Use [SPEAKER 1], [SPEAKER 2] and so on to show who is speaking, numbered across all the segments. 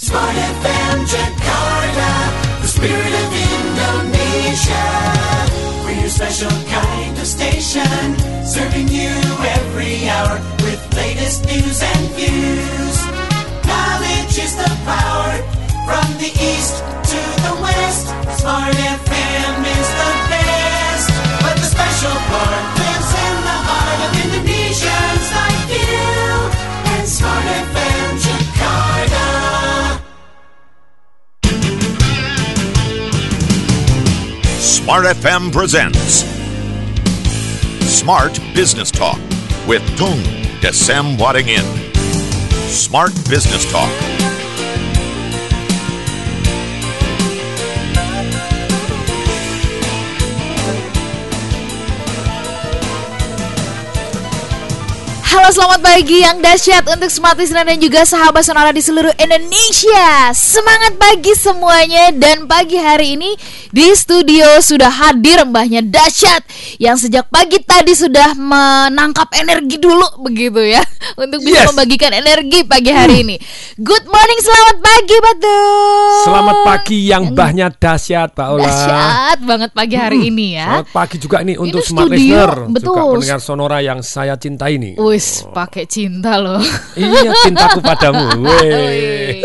[SPEAKER 1] Smart FM Jakarta, the spirit of Indonesia. We're your special kind of station, serving you every hour with latest news and views. Knowledge is the power from the east to the west. Smart FM is the best, but the special part lives in the heart of Indonesians like you and Smart FM
[SPEAKER 2] Smart FM presents Smart Business Talk with Tung Desem Wadding In. Smart Business Talk.
[SPEAKER 3] Halo selamat pagi yang dahsyat untuk smart listener dan juga sahabat sonora di seluruh Indonesia Semangat pagi semuanya dan pagi hari ini di studio sudah hadir mbahnya dahsyat Yang sejak pagi tadi sudah menangkap energi dulu begitu ya Untuk bisa
[SPEAKER 4] Yes.
[SPEAKER 3] membagikan energi pagi hari ini Good morning selamat pagi Batu
[SPEAKER 4] Selamat pagi yang bahnya dahsyat Pak Ola.
[SPEAKER 3] Dahsyat banget pagi hari ini ya
[SPEAKER 4] Selamat pagi juga nih untuk
[SPEAKER 3] Ini
[SPEAKER 4] smart
[SPEAKER 3] studio,
[SPEAKER 4] listener,
[SPEAKER 3] betul.
[SPEAKER 4] juga pendengar sonora yang saya cintai nih.
[SPEAKER 3] Wis pakai cinta loh
[SPEAKER 4] Iya cintaku padamu. Wey.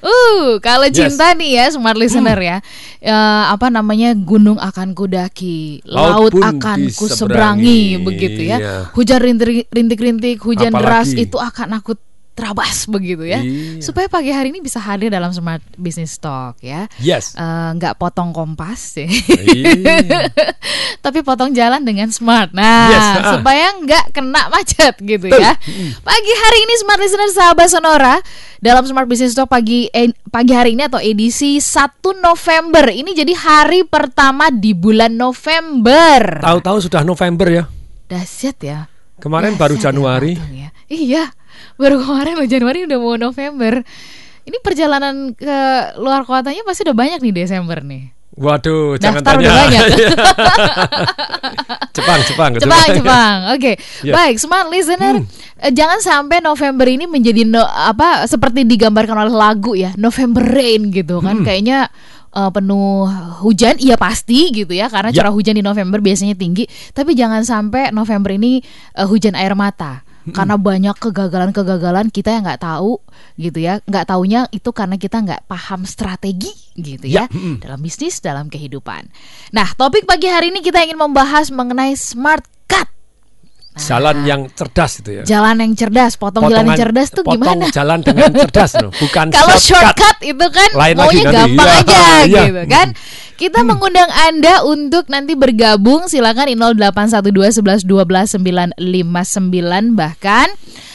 [SPEAKER 3] Uh, kalau
[SPEAKER 4] Yes.
[SPEAKER 3] cinta nih ya smart listener ya, eh, apa namanya gunung akan kudaki,
[SPEAKER 4] Laut
[SPEAKER 3] laut, akan kuseberangi begitu ya.
[SPEAKER 4] Iya.
[SPEAKER 3] Hujan rintik- rintik-rintik, hujan deras
[SPEAKER 4] Apalagi.
[SPEAKER 3] itu akan aku terabas begitu ya.
[SPEAKER 4] Iya.
[SPEAKER 3] Supaya pagi hari ini bisa hadir dalam smart business talk ya.
[SPEAKER 4] Yes.
[SPEAKER 3] Eh, nggak potong kompas ya.
[SPEAKER 4] Iya.
[SPEAKER 3] tapi potong jalan dengan smart. Nah,
[SPEAKER 4] Yes, ah.
[SPEAKER 3] supaya nggak kena macet gitu ya. Pagi hari ini smart listener sahabat Sonora dalam Smart Business Talk pagi eh, pagi hari ini atau edisi 1 November. Ini jadi hari pertama di bulan November.
[SPEAKER 4] Tahu-tahu sudah November ya.
[SPEAKER 3] Dahsyat ya.
[SPEAKER 4] Kemarin
[SPEAKER 3] Dahsyat
[SPEAKER 4] baru
[SPEAKER 3] ya,
[SPEAKER 4] Januari.
[SPEAKER 3] Ya. Iya, baru kemarin loh Januari udah mau November. Ini perjalanan ke luar kotanya pasti udah banyak nih Desember nih.
[SPEAKER 4] Waduh, jangan
[SPEAKER 3] Daftar
[SPEAKER 4] tanya.
[SPEAKER 3] udah banyak.
[SPEAKER 4] Jepang, Jepang, gitu.
[SPEAKER 3] Jepang, Jepang. Oke,
[SPEAKER 4] Ya.
[SPEAKER 3] baik, smart listener. eh, Jangan sampai November ini menjadi no- apa seperti digambarkan oleh lagu ya, November Rain gitu kan. Kayaknya eh, penuh hujan, iya pasti gitu ya, karena
[SPEAKER 4] Ya.
[SPEAKER 3] curah hujan di November biasanya tinggi. Tapi jangan sampai November ini eh, hujan air mata. Karena banyak kegagalan-kegagalan kita yang nggak tahu gitu ya, nggak taunya itu karena kita nggak paham strategi gitu ya,
[SPEAKER 4] Ya,
[SPEAKER 3] dalam bisnis, dalam kehidupan. Nah, topik pagi hari ini kita ingin membahas mengenai smart cut.
[SPEAKER 4] Jalan yang cerdas itu ya.
[SPEAKER 3] Jalan yang cerdas, potong jalan yang cerdas tuh
[SPEAKER 4] potong
[SPEAKER 3] gimana?
[SPEAKER 4] jalan dengan cerdas loh, bukan
[SPEAKER 3] Kalau
[SPEAKER 4] shortcut.
[SPEAKER 3] shortcut itu kan
[SPEAKER 4] Lain lagi
[SPEAKER 3] maunya
[SPEAKER 4] nanti.
[SPEAKER 3] gampang
[SPEAKER 4] Iya,
[SPEAKER 3] aja
[SPEAKER 4] iya.
[SPEAKER 3] gitu kan. Kita mengundang Anda untuk nanti bergabung silakan di 0812 11 12 959 bahkan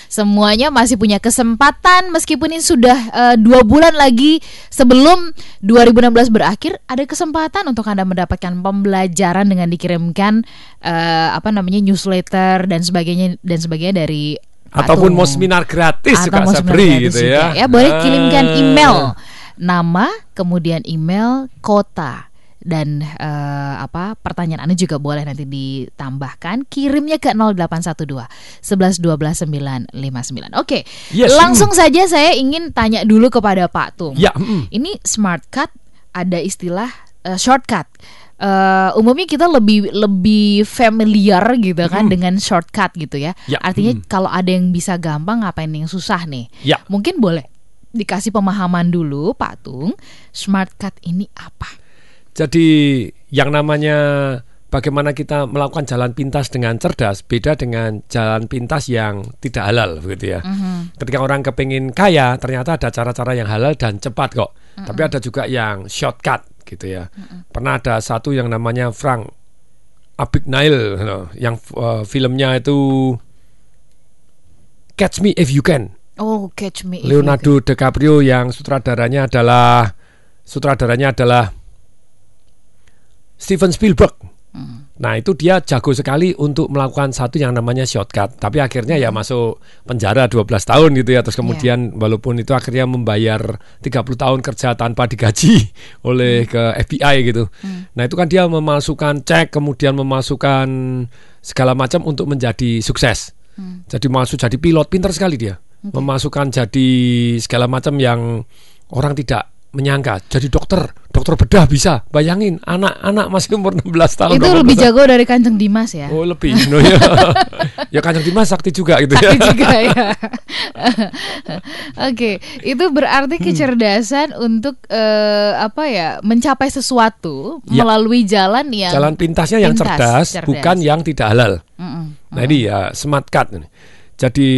[SPEAKER 3] semuanya masih punya kesempatan meskipun ini sudah eh, dua bulan lagi sebelum 2016 berakhir ada kesempatan untuk anda mendapatkan pembelajaran dengan dikirimkan eh, apa namanya newsletter dan sebagainya dan sebagainya dari
[SPEAKER 4] Ataupun mau seminar gratis juga
[SPEAKER 3] mau seminar gratis
[SPEAKER 4] gitu
[SPEAKER 3] juga
[SPEAKER 4] ya.
[SPEAKER 3] Boleh kirimkan
[SPEAKER 4] Ah.
[SPEAKER 3] email nama, kemudian email, kota dan eh, apa pertanyaan Anda juga boleh nanti ditambahkan kirimnya ke 0812 11 12 959. Oke.
[SPEAKER 4] Yes,
[SPEAKER 3] Langsung saja saya ingin tanya dulu kepada Pak Tung.
[SPEAKER 4] Ya, mm.
[SPEAKER 3] Ini smart cut ada istilah eh, shortcut. Eh, umumnya kita lebih lebih familiar gitu kan dengan shortcut gitu ya.
[SPEAKER 4] Ya,
[SPEAKER 3] Artinya kalau ada yang bisa gampang ngapain yang susah nih.
[SPEAKER 4] Ya.
[SPEAKER 3] Mungkin boleh dikasih pemahaman dulu Pak Tung, smart cut ini apa?
[SPEAKER 4] Jadi yang namanya bagaimana kita melakukan jalan pintas dengan cerdas beda dengan jalan pintas yang tidak halal begitu ya. Ketika orang kepingin kaya ternyata ada cara-cara yang halal dan cepat kok. Tapi ada juga yang shortcut gitu ya. Pernah ada satu yang namanya Frank Abagnale you know, yang uh, filmnya itu Catch Me If You Can.
[SPEAKER 3] Oh, catch me if you
[SPEAKER 4] Leonardo DiCaprio yang sutradaranya adalah sutradaranya adalah Steven Spielberg. Nah itu dia jago sekali untuk melakukan satu yang namanya shortcut. Tapi akhirnya ya masuk penjara 12 tahun gitu ya. Terus kemudian walaupun itu akhirnya membayar 30 tahun kerja tanpa digaji oleh ke FBI gitu. Nah itu kan dia memasukkan cek kemudian memasukkan segala macam untuk menjadi sukses. Jadi masuk jadi pilot pinter sekali dia. Memasukkan jadi segala macam yang orang tidak menyangka jadi dokter dokter bedah bisa bayangin anak-anak masih umur 16 tahun
[SPEAKER 3] Itu
[SPEAKER 4] 18
[SPEAKER 3] lebih jago dari Kanjeng Dimas ya.
[SPEAKER 4] oh lebih no, ya ya kanjeng Dimas sakti juga gitu ya
[SPEAKER 3] Sakti juga ya. Oke, itu berarti
[SPEAKER 4] Hmm.
[SPEAKER 3] kecerdasan untuk eh, apa ya mencapai sesuatu
[SPEAKER 4] Ya.
[SPEAKER 3] melalui jalan yang
[SPEAKER 4] jalan pintasnya yang
[SPEAKER 3] pintas,
[SPEAKER 4] cerdas,
[SPEAKER 3] cerdas.
[SPEAKER 4] bukan yang tidak halal
[SPEAKER 3] Mm-mm.
[SPEAKER 4] Nah ini ya smart card ini. Jadi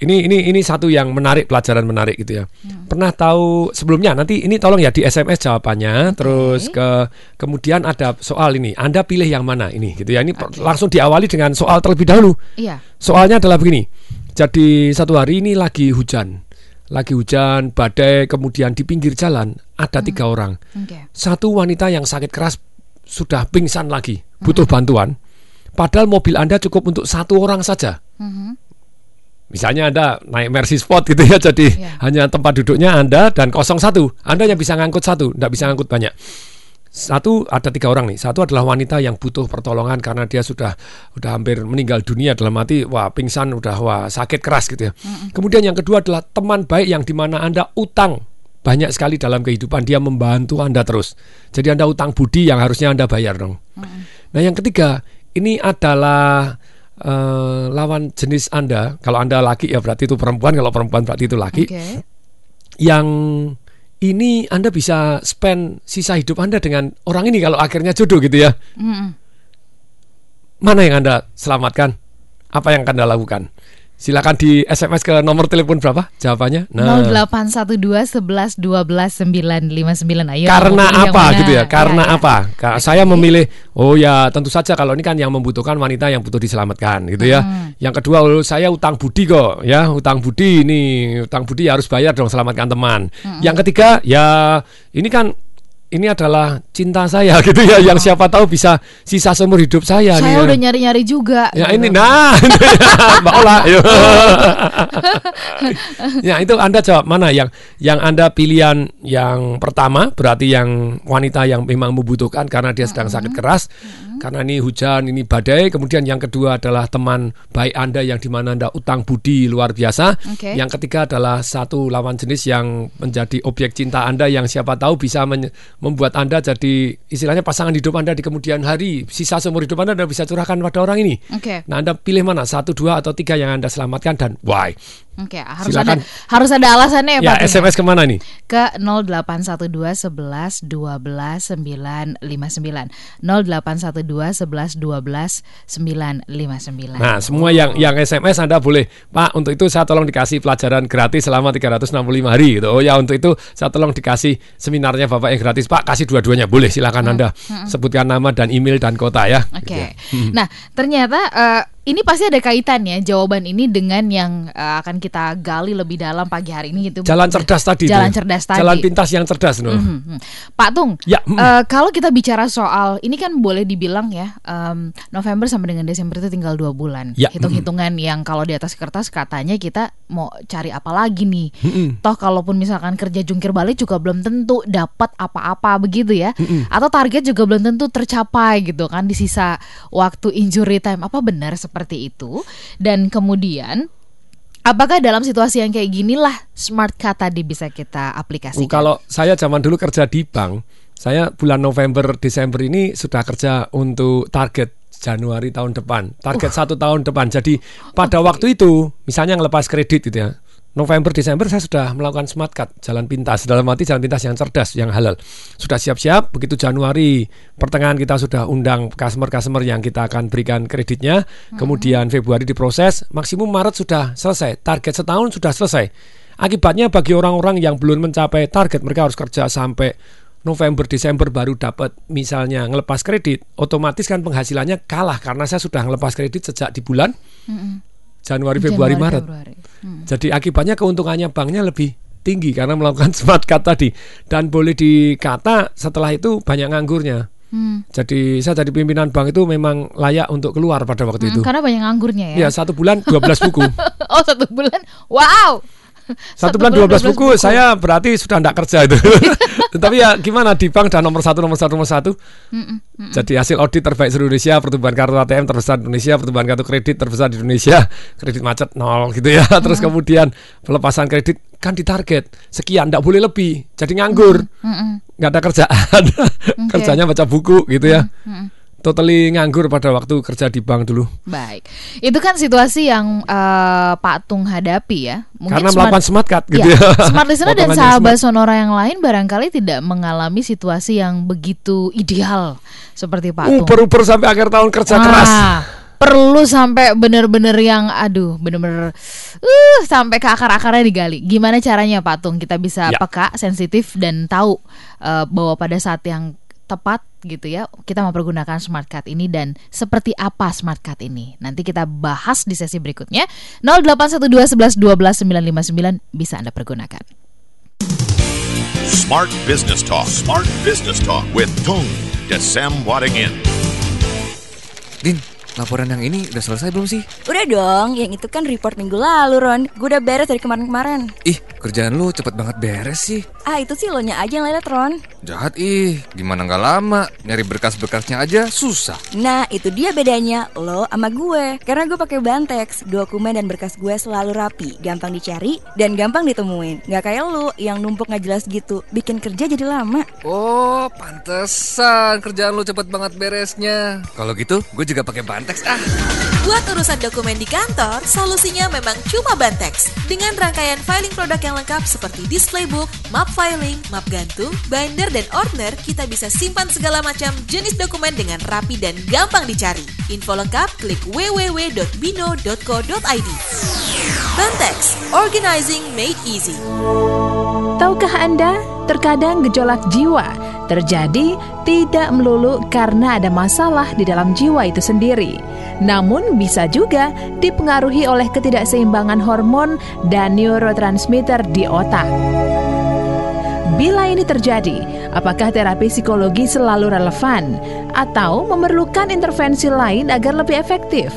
[SPEAKER 4] ini ini ini satu yang menarik pelajaran menarik gitu ya.
[SPEAKER 3] Hmm.
[SPEAKER 4] Pernah tahu sebelumnya nanti ini tolong ya di SMS jawabannya terus ke kemudian ada soal ini. Anda pilih yang mana ini gitu ya. Ini per- langsung diawali dengan soal terlebih dahulu.
[SPEAKER 3] Iya.
[SPEAKER 4] Soalnya adalah begini. Jadi satu hari ini lagi hujan. Lagi hujan, badai, kemudian di pinggir jalan ada tiga orang.
[SPEAKER 3] Oke.
[SPEAKER 4] Satu wanita yang sakit keras sudah pingsan lagi, butuh bantuan. Padahal mobil Anda cukup untuk satu orang saja.
[SPEAKER 3] Mhm.
[SPEAKER 4] Misalnya Anda naik Mercy Sport gitu ya, jadi
[SPEAKER 3] Ya.
[SPEAKER 4] hanya tempat duduknya Anda dan kosong satu. Anda hanya bisa ngangkut satu, tidak bisa ngangkut banyak. Satu ada tiga orang nih. Satu adalah wanita yang butuh pertolongan karena dia sudah udah hampir meninggal dunia dalam arti wah pingsan udah wah sakit keras gitu ya. Kemudian yang kedua adalah teman baik yang di mana anda utang banyak sekali dalam kehidupan dia membantu anda terus. Jadi anda utang budi yang harusnya anda bayar dong. Nah yang ketiga ini adalah eh, lawan jenis anda. Kalau anda laki ya berarti itu perempuan. Kalau perempuan berarti itu laki
[SPEAKER 3] Oke.
[SPEAKER 4] yang ini Anda bisa spend sisa hidup Anda dengan orang ini kalau akhirnya jodoh gitu ya.
[SPEAKER 3] Mm-mm.
[SPEAKER 4] Mana yang Anda selamatkan? Apa yang akan Anda lakukan? Silakan di SMS ke nomor telepon berapa? Jawabannya. Nah,
[SPEAKER 3] 0812 11 12 959 ayo.
[SPEAKER 4] karena apa gitu ya? Karena
[SPEAKER 3] Iya, iya.
[SPEAKER 4] apa? Ka- Saya memilih oh ya tentu saja kalau ini kan yang membutuhkan wanita yang butuh diselamatkan gitu ya.
[SPEAKER 3] Hmm.
[SPEAKER 4] Yang kedua oh, saya utang budi kok ya, utang budi ini utang budi harus bayar dong selamatkan teman.
[SPEAKER 3] Hmm.
[SPEAKER 4] Yang ketiga ya ini kan ini adalah cinta saya gitu ya yang siapa tahu bisa sisa seumur hidup saya nih
[SPEAKER 3] Saya
[SPEAKER 4] ya.
[SPEAKER 3] udah nyari-nyari juga.
[SPEAKER 4] Ya
[SPEAKER 3] gitu.
[SPEAKER 4] ini nah Mbak Ola ayo. Ya itu Anda jawab mana yang yang Anda pilihan yang pertama berarti yang wanita yang memang membutuhkan karena dia sedang sakit keras karena ini hujan ini badai kemudian yang kedua adalah teman baik Anda yang di mana Anda utang budi luar biasa
[SPEAKER 3] Oke.
[SPEAKER 4] yang ketiga adalah satu lawan jenis yang menjadi objek cinta Anda yang siapa tahu bisa men- membuat Anda jadi istilahnya pasangan hidup Anda di kemudian hari sisa seumur hidup Anda Anda bisa curahkan pada orang ini
[SPEAKER 3] Oke.
[SPEAKER 4] Nah, Anda pilih mana? Satu, dua, atau tiga yang Anda selamatkan dan why?
[SPEAKER 3] Oke, harus
[SPEAKER 4] Silakan.
[SPEAKER 3] ada harus ada alasannya ya,
[SPEAKER 4] Ya,
[SPEAKER 3] Pak. Tun, ya?
[SPEAKER 4] SMS ke mana nih?
[SPEAKER 3] ke 0812 11 12 959 0812 11 12 959
[SPEAKER 4] Nah, semua yang yang SMS Anda boleh, Pak, untuk itu saya tolong dikasih pelajaran gratis selama 365 hari gitu. Oh ya, untuk itu saya tolong dikasih seminarnya Bapak yang gratis, Pak, kasih dua-duanya. Boleh, silakan Anda sebutkan nama dan email dan kota ya.
[SPEAKER 3] Oke.
[SPEAKER 4] Gitu ya.
[SPEAKER 3] Nah, ternyata eh, ini pasti ada kaitannya jawaban ini dengan yang eh, akan kita gali lebih dalam pagi hari ini gitu.
[SPEAKER 4] Jalan cerdas tadi.
[SPEAKER 3] Jalan
[SPEAKER 4] tuh.
[SPEAKER 3] cerdas tadi.
[SPEAKER 4] Jalan pintas yang cerdas, no.
[SPEAKER 3] Mhm, mhm. Pak Tung,
[SPEAKER 4] Ya, mhm.
[SPEAKER 3] eh, kalau kita bicara soal ini kan boleh dibilang ya em, November sampai dengan Desember itu tinggal dua bulan.
[SPEAKER 4] Ya,
[SPEAKER 3] Hitung-hitungan yang kalau di atas kertas katanya kita mau cari apa lagi nih.
[SPEAKER 4] Mhm.
[SPEAKER 3] Toh kalaupun misalkan kerja jungkir balik juga belum tentu dapat apa-apa begitu ya. Atau target juga belum tentu tercapai gitu kan di sisa waktu injury time. Apa benar seperti itu? Dan kemudian Apakah dalam situasi yang kayak ginilah smart cut tadi bisa kita
[SPEAKER 4] Oh,
[SPEAKER 3] aplikasikan?
[SPEAKER 4] kalau saya zaman dulu kerja di bank, saya bulan November Desember ini sudah kerja untuk target Januari tahun depan, target satu tahun depan. Jadi pada waktu itu, misalnya ngelepas kredit gitu ya, November Desember saya sudah melakukan smart cut, jalan pintas, dalam arti jalan pintas yang cerdas, yang halal. Sudah siap-siap, begitu Januari pertengahan kita sudah undang customer-customer yang kita akan berikan kreditnya, kemudian Februari diproses, maksimum Maret sudah selesai, target setahun sudah selesai. Akibatnya bagi orang-orang yang belum mencapai target mereka harus kerja sampai November Desember baru dapat misalnya ngelepas kredit, otomatis kan penghasilannya kalah karena saya sudah ngelepas kredit sejak di bulan Januari, Februari,
[SPEAKER 3] Januari,
[SPEAKER 4] Maret.
[SPEAKER 3] Februari. Hmm.
[SPEAKER 4] Jadi akibatnya keuntungannya banknya lebih tinggi karena melakukan smart cut tadi dan boleh dikata setelah itu banyak nganggurnya.
[SPEAKER 3] Hmm.
[SPEAKER 4] Jadi saya jadi pimpinan bank itu memang layak untuk keluar pada waktu itu.
[SPEAKER 3] Hmm, karena banyak nganggurnya ya.
[SPEAKER 4] Ya satu bulan 12 buku.
[SPEAKER 3] oh satu bulan, wow.
[SPEAKER 4] Satu bulan 12 buku, saya berarti sudah tidak kerja itu. Tapi ya gimana di bank dan nomor satu, nomor satu, nomor satu. Jadi hasil audit terbaik seluruh Indonesia, pertumbuhan kartu ATM terbesar di Indonesia, pertumbuhan kartu kredit terbesar di Indonesia, kredit macet nol gitu ya. Terus kemudian pelepasan kredit kan ditarget sekian, tidak boleh lebih, jadi nganggur, nggak ada kerjaan, kerjanya baca buku gitu ya, totally nganggur pada waktu kerja di bank dulu.
[SPEAKER 3] Baik, itu kan situasi yang eh, Pak Tung hadapi ya.
[SPEAKER 4] Karena melakukan smart card gitu
[SPEAKER 3] Ya,
[SPEAKER 4] ya.
[SPEAKER 3] smart listener dan sahabat
[SPEAKER 4] smart.
[SPEAKER 3] sonora yang lain barangkali tidak mengalami situasi yang begitu ideal seperti Pak Tung.
[SPEAKER 4] Uper-uper sampai akhir tahun kerja keras.
[SPEAKER 3] Ah, perlu sampai bener-bener yang aduh bener-bener uh sampai ke akar-akarnya digali. Gimana caranya Pak Tung kita bisa
[SPEAKER 4] Ya.
[SPEAKER 3] peka, sensitif dan tahu eh, bahwa pada saat yang tepat gitu ya kita mempergunakan smart card ini dan seperti apa smart card ini nanti kita bahas di sesi berikutnya 0812 11 12 959 bisa anda pergunakan
[SPEAKER 2] Smart Business Talk. Smart Business Talk with Tung Desem Wadingin.
[SPEAKER 5] Din, laporan yang ini udah selesai belum sih?
[SPEAKER 6] Udah dong, yang itu kan report minggu lalu Ron Gue udah beres dari kemarin-kemarin
[SPEAKER 5] Ih, kerjaan lu cepet banget beres sih.
[SPEAKER 6] Ah itu sih lo nya aja yang lelet Ron
[SPEAKER 5] Jahat ih, gimana nggak lama? Nyari berkas-berkasnya aja susah.
[SPEAKER 6] Nah itu dia bedanya lo sama gue Karena gue pakai Bantex Dokumen dan berkas gue selalu rapi Gampang dicari dan gampang ditemuin Gak kayak lo yang numpuk gak jelas gitu Bikin kerja jadi lama
[SPEAKER 5] Oh, pantesan kerjaan lu cepet banget beresnya. Kalau gitu, gue juga pakai Bantex ah.
[SPEAKER 7] Buat urusan dokumen di kantor, solusinya memang cuma Bantex. Dengan rangkaian filing produk yang lengkap seperti display book, map filing, map gantung, binder, dan ordner, kita bisa simpan segala macam jenis dokumen dengan rapi dan gampang dicari. Info lengkap klik www.bino.co.id. Bantex, organizing made easy.
[SPEAKER 8] Tahukah Anda, terkadang gejolak jiwa terjadi tidak melulu karena ada masalah di dalam jiwa itu sendiri. Namun bisa juga dipengaruhi oleh ketidakseimbangan hormon dan neurotransmitter di otak. Bila ini terjadi, apakah terapi psikologi selalu relevan atau memerlukan intervensi lain agar lebih efektif?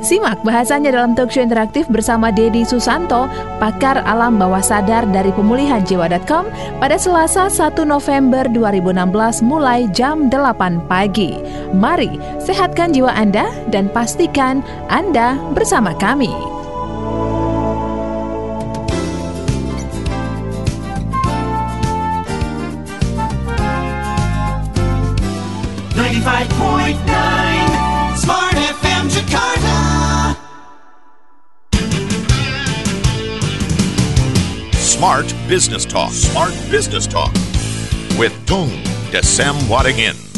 [SPEAKER 8] Simak bahasannya dalam talkshow interaktif bersama Dedi Susanto, pakar alam bawah sadar dari pemulihanjiwa.com pada Selasa 1 November 2016 mulai jam 8 pagi. Mari sehatkan jiwa Anda dan pastikan Anda bersama kami.
[SPEAKER 1] Smart
[SPEAKER 2] Business Talk. Smart Business Talk with Tung Desem Wadingin.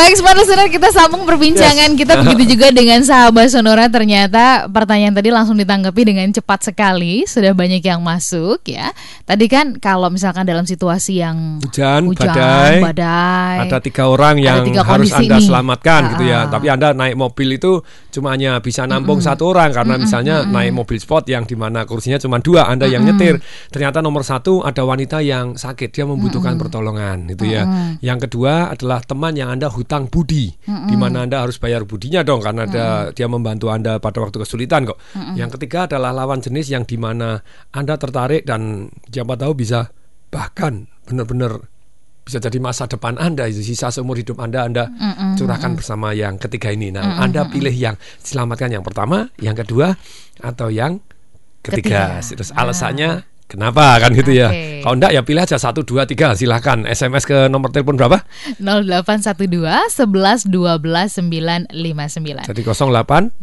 [SPEAKER 3] Baik, smart listener kita sambung perbincangan kita begitu juga dengan sahabat Sonora. Ternyata pertanyaan tadi langsung ditanggapi dengan cepat sekali. Sudah banyak yang masuk ya. Tadi kan kalau misalkan dalam situasi yang
[SPEAKER 4] Hujan, badai.
[SPEAKER 3] badai.
[SPEAKER 4] Ada tiga orang yang
[SPEAKER 3] tiga
[SPEAKER 4] harus anda
[SPEAKER 3] nih.
[SPEAKER 4] selamatkan gitu ya. Tapi anda naik mobil itu cuma hanya bisa nampung satu orang karena misalnya naik mobil sport yang di mana kursinya cuma dua, anda yang nyetir. Ternyata nomor satu ada wanita yang sakit, dia membutuhkan pertolongan gitu ya. Yang kedua adalah teman yang anda hutang budi, di mana anda harus bayar budinya dong karena ada dia membantu anda pada waktu kesulitan kok. Yang ketiga adalah lawan jenis yang di mana anda tertarik dan siapa tahu bisa bahkan benar-benar bisa jadi masa depan Anda, sisa seumur hidup Anda Anda curahkan bersama yang ketiga ini. Nah, Anda pilih yang selamatkan yang pertama, yang kedua atau yang ketiga.
[SPEAKER 3] Ketiga.
[SPEAKER 4] Terus alasannya kenapa kan gitu ya.
[SPEAKER 3] Oke.
[SPEAKER 4] Kalau enggak ya pilih aja satu dua tiga silahkan SMS ke nomor telepon berapa?
[SPEAKER 3] 0812 11 12 959.
[SPEAKER 4] Jadi 08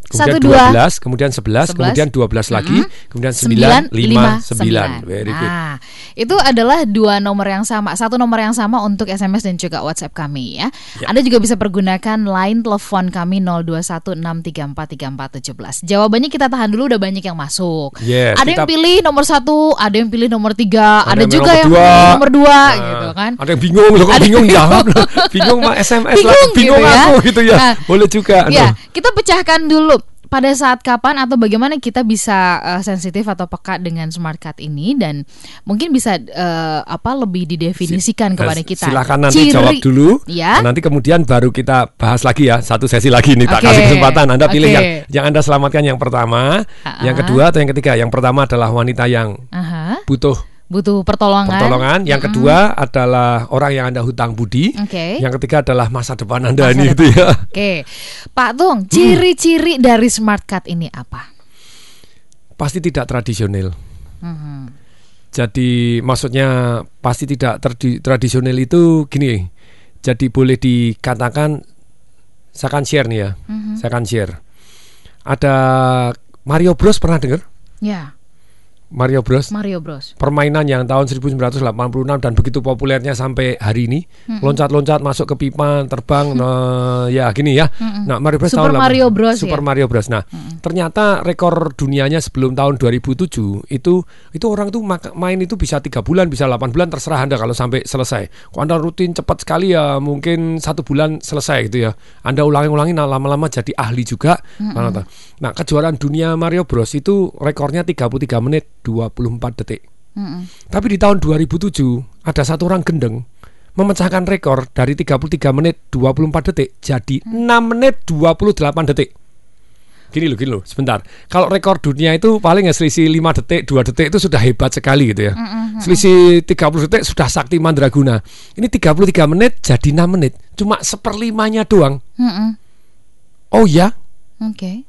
[SPEAKER 3] Satu,
[SPEAKER 4] kemudian
[SPEAKER 3] dua.
[SPEAKER 4] 12 kemudian 11 kemudian 12 lagi kemudian 959 very good.
[SPEAKER 3] Nah, itu adalah dua nomor yang sama, satu nomor yang sama untuk SMS dan juga WhatsApp kami ya.
[SPEAKER 4] Ya.
[SPEAKER 3] Anda juga bisa pergunakan line telepon kami 0216343417. Jawabannya kita tahan dulu, udah banyak yang masuk.
[SPEAKER 4] Yes,
[SPEAKER 3] ada yang
[SPEAKER 4] kita-
[SPEAKER 3] pilih nomor satu, ada yang pilih nomor tiga, ada,
[SPEAKER 4] yang
[SPEAKER 3] juga yang pilih nomor dua,
[SPEAKER 4] Nah,
[SPEAKER 3] gitu kan.
[SPEAKER 4] Ada yang bingung loh,
[SPEAKER 3] Ada
[SPEAKER 4] bingung jawab
[SPEAKER 3] bingung.
[SPEAKER 4] loh. Bingung mah SMS lah,
[SPEAKER 3] Bingung
[SPEAKER 4] bingung
[SPEAKER 3] gitu ya.
[SPEAKER 4] aku gitu ya.
[SPEAKER 3] Nah,
[SPEAKER 4] Boleh juga.
[SPEAKER 3] Ya, kita pecahkan dulu pada saat kapan atau bagaimana kita bisa eh, sensitif atau peka dengan smart card ini dan mungkin bisa eh, apa lebih didefinisikan kepada
[SPEAKER 4] Nah,
[SPEAKER 3] kita.
[SPEAKER 4] Silakan nanti
[SPEAKER 3] Ciri-
[SPEAKER 4] jawab dulu.
[SPEAKER 3] Ya.
[SPEAKER 4] Nanti kemudian baru kita bahas lagi ya satu sesi lagi nih tak
[SPEAKER 3] Oke.
[SPEAKER 4] kasih kesempatan. Anda pilih
[SPEAKER 3] Oke.
[SPEAKER 4] yang yang Anda selamatkan yang pertama,
[SPEAKER 3] Ha-ha.
[SPEAKER 4] yang kedua atau yang ketiga. Yang pertama adalah wanita yang
[SPEAKER 3] Aha.
[SPEAKER 4] butuh
[SPEAKER 3] butuh pertolongan.
[SPEAKER 4] pertolongan. Yang kedua adalah orang yang Anda hutang budi.
[SPEAKER 3] Oke.
[SPEAKER 4] Yang ketiga adalah masa depan Anda
[SPEAKER 3] Masa
[SPEAKER 4] ini
[SPEAKER 3] depan.
[SPEAKER 4] gitu ya.
[SPEAKER 3] Oke, Pak Tung, ciri-ciri dari smart card ini apa?
[SPEAKER 4] Pasti tidak tradisional.
[SPEAKER 3] Mhm.
[SPEAKER 4] Jadi maksudnya pasti tidak tradi- tradisional itu gini. Jadi boleh dikatakan saya akan share nih ya.
[SPEAKER 3] Mhm.
[SPEAKER 4] Saya akan share. Ada Mario Bros pernah dengar?
[SPEAKER 3] Ya,
[SPEAKER 4] Mario Bros.
[SPEAKER 3] Mario Bros.
[SPEAKER 4] permainan yang tahun 1986 dan begitu populernya sampai hari ini. Loncat-loncat masuk ke pipa terbang nah, ya gini ya. Nah Mario Bros
[SPEAKER 3] Super
[SPEAKER 4] tahun
[SPEAKER 3] Mario Bros
[SPEAKER 4] Super
[SPEAKER 3] ya?
[SPEAKER 4] Mario Bros. Nah ternyata rekor dunianya sebelum tahun 2007 itu itu orang tuh main itu bisa tiga bulan bisa 8 bulan terserah anda kalau sampai selesai. Kalau anda rutin cepat sekali ya mungkin satu bulan selesai gitu ya. Anda ulangi-ulangi nah, lama-lama jadi ahli juga. Nah, nah kejuaraan dunia Mario Bros itu rekornya 33 menit 24 detik.
[SPEAKER 3] Mm-mm.
[SPEAKER 4] tapi di tahun 2007 ada satu orang gendeng memecahkan rekor dari 33 menit 24 detik jadi 6 menit 28 detik. Gini loh, gini loh, sebentar. Kalau rekor dunia itu paling ya selisih 5 detik, 2 detik itu sudah hebat sekali gitu ya. Selisih 30 detik sudah sakti mandraguna. Ini 33 menit jadi 6 menit. Cuma seperlimanya doang.
[SPEAKER 3] Mm-mm.
[SPEAKER 4] Oh ya,
[SPEAKER 3] Oke.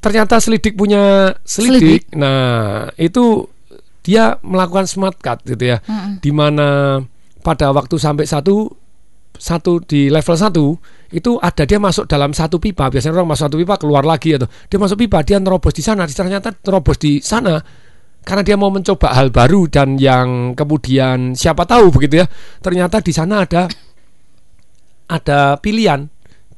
[SPEAKER 4] ternyata selidik punya selidik. Nah, itu dia melakukan smart cut gitu ya. Di mana pada waktu sampai satu satu di level satu itu ada dia masuk dalam satu pipa. Biasanya orang masuk satu pipa keluar lagi atau dia masuk pipa dia nerobos di sana. Ternyata nerobos di sana karena dia mau mencoba hal baru dan yang kemudian siapa tahu begitu ya. Ternyata di sana ada ada pilihan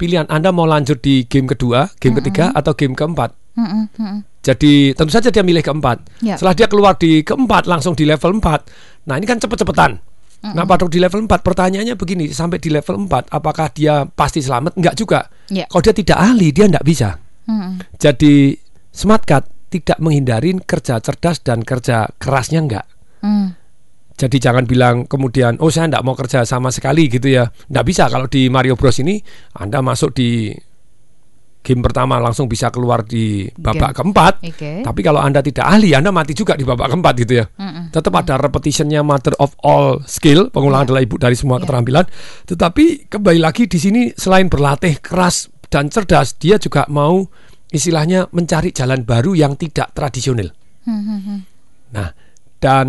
[SPEAKER 4] pilihan Anda mau lanjut di game kedua, game ketiga atau game keempat.
[SPEAKER 3] Mm-mm.
[SPEAKER 4] Jadi tentu saja dia milih keempat.
[SPEAKER 3] Ya.
[SPEAKER 4] Setelah dia keluar di keempat langsung di level 4. Nah, ini kan cepet-cepetan. Nah, pada di level 4 pertanyaannya begini, sampai di level 4 apakah dia pasti selamat? Enggak juga.
[SPEAKER 3] Ya.
[SPEAKER 4] Kalau dia tidak ahli, dia enggak bisa.
[SPEAKER 3] Mm-mm.
[SPEAKER 4] Jadi smart card tidak menghindarin kerja cerdas dan kerja kerasnya enggak.
[SPEAKER 3] Mm.
[SPEAKER 4] Jadi jangan bilang kemudian oh saya enggak mau kerja sama sekali gitu ya. Enggak bisa kalau di Mario Bros ini Anda masuk di game pertama langsung bisa keluar di babak
[SPEAKER 3] Game.
[SPEAKER 4] keempat.
[SPEAKER 3] Oke.
[SPEAKER 4] Tapi kalau Anda tidak ahli, Anda mati juga di babak keempat gitu ya.
[SPEAKER 3] Mm-mm.
[SPEAKER 4] Tetap ada repetitionnya mother of all skill, pengulangan adalah ibu dari semua
[SPEAKER 3] Iya.
[SPEAKER 4] keterampilan. Tetapi kembali lagi di sini selain berlatih keras dan cerdas, dia juga mau istilahnya mencari jalan baru yang tidak tradisional.
[SPEAKER 3] Mm-mm.
[SPEAKER 4] Nah, dan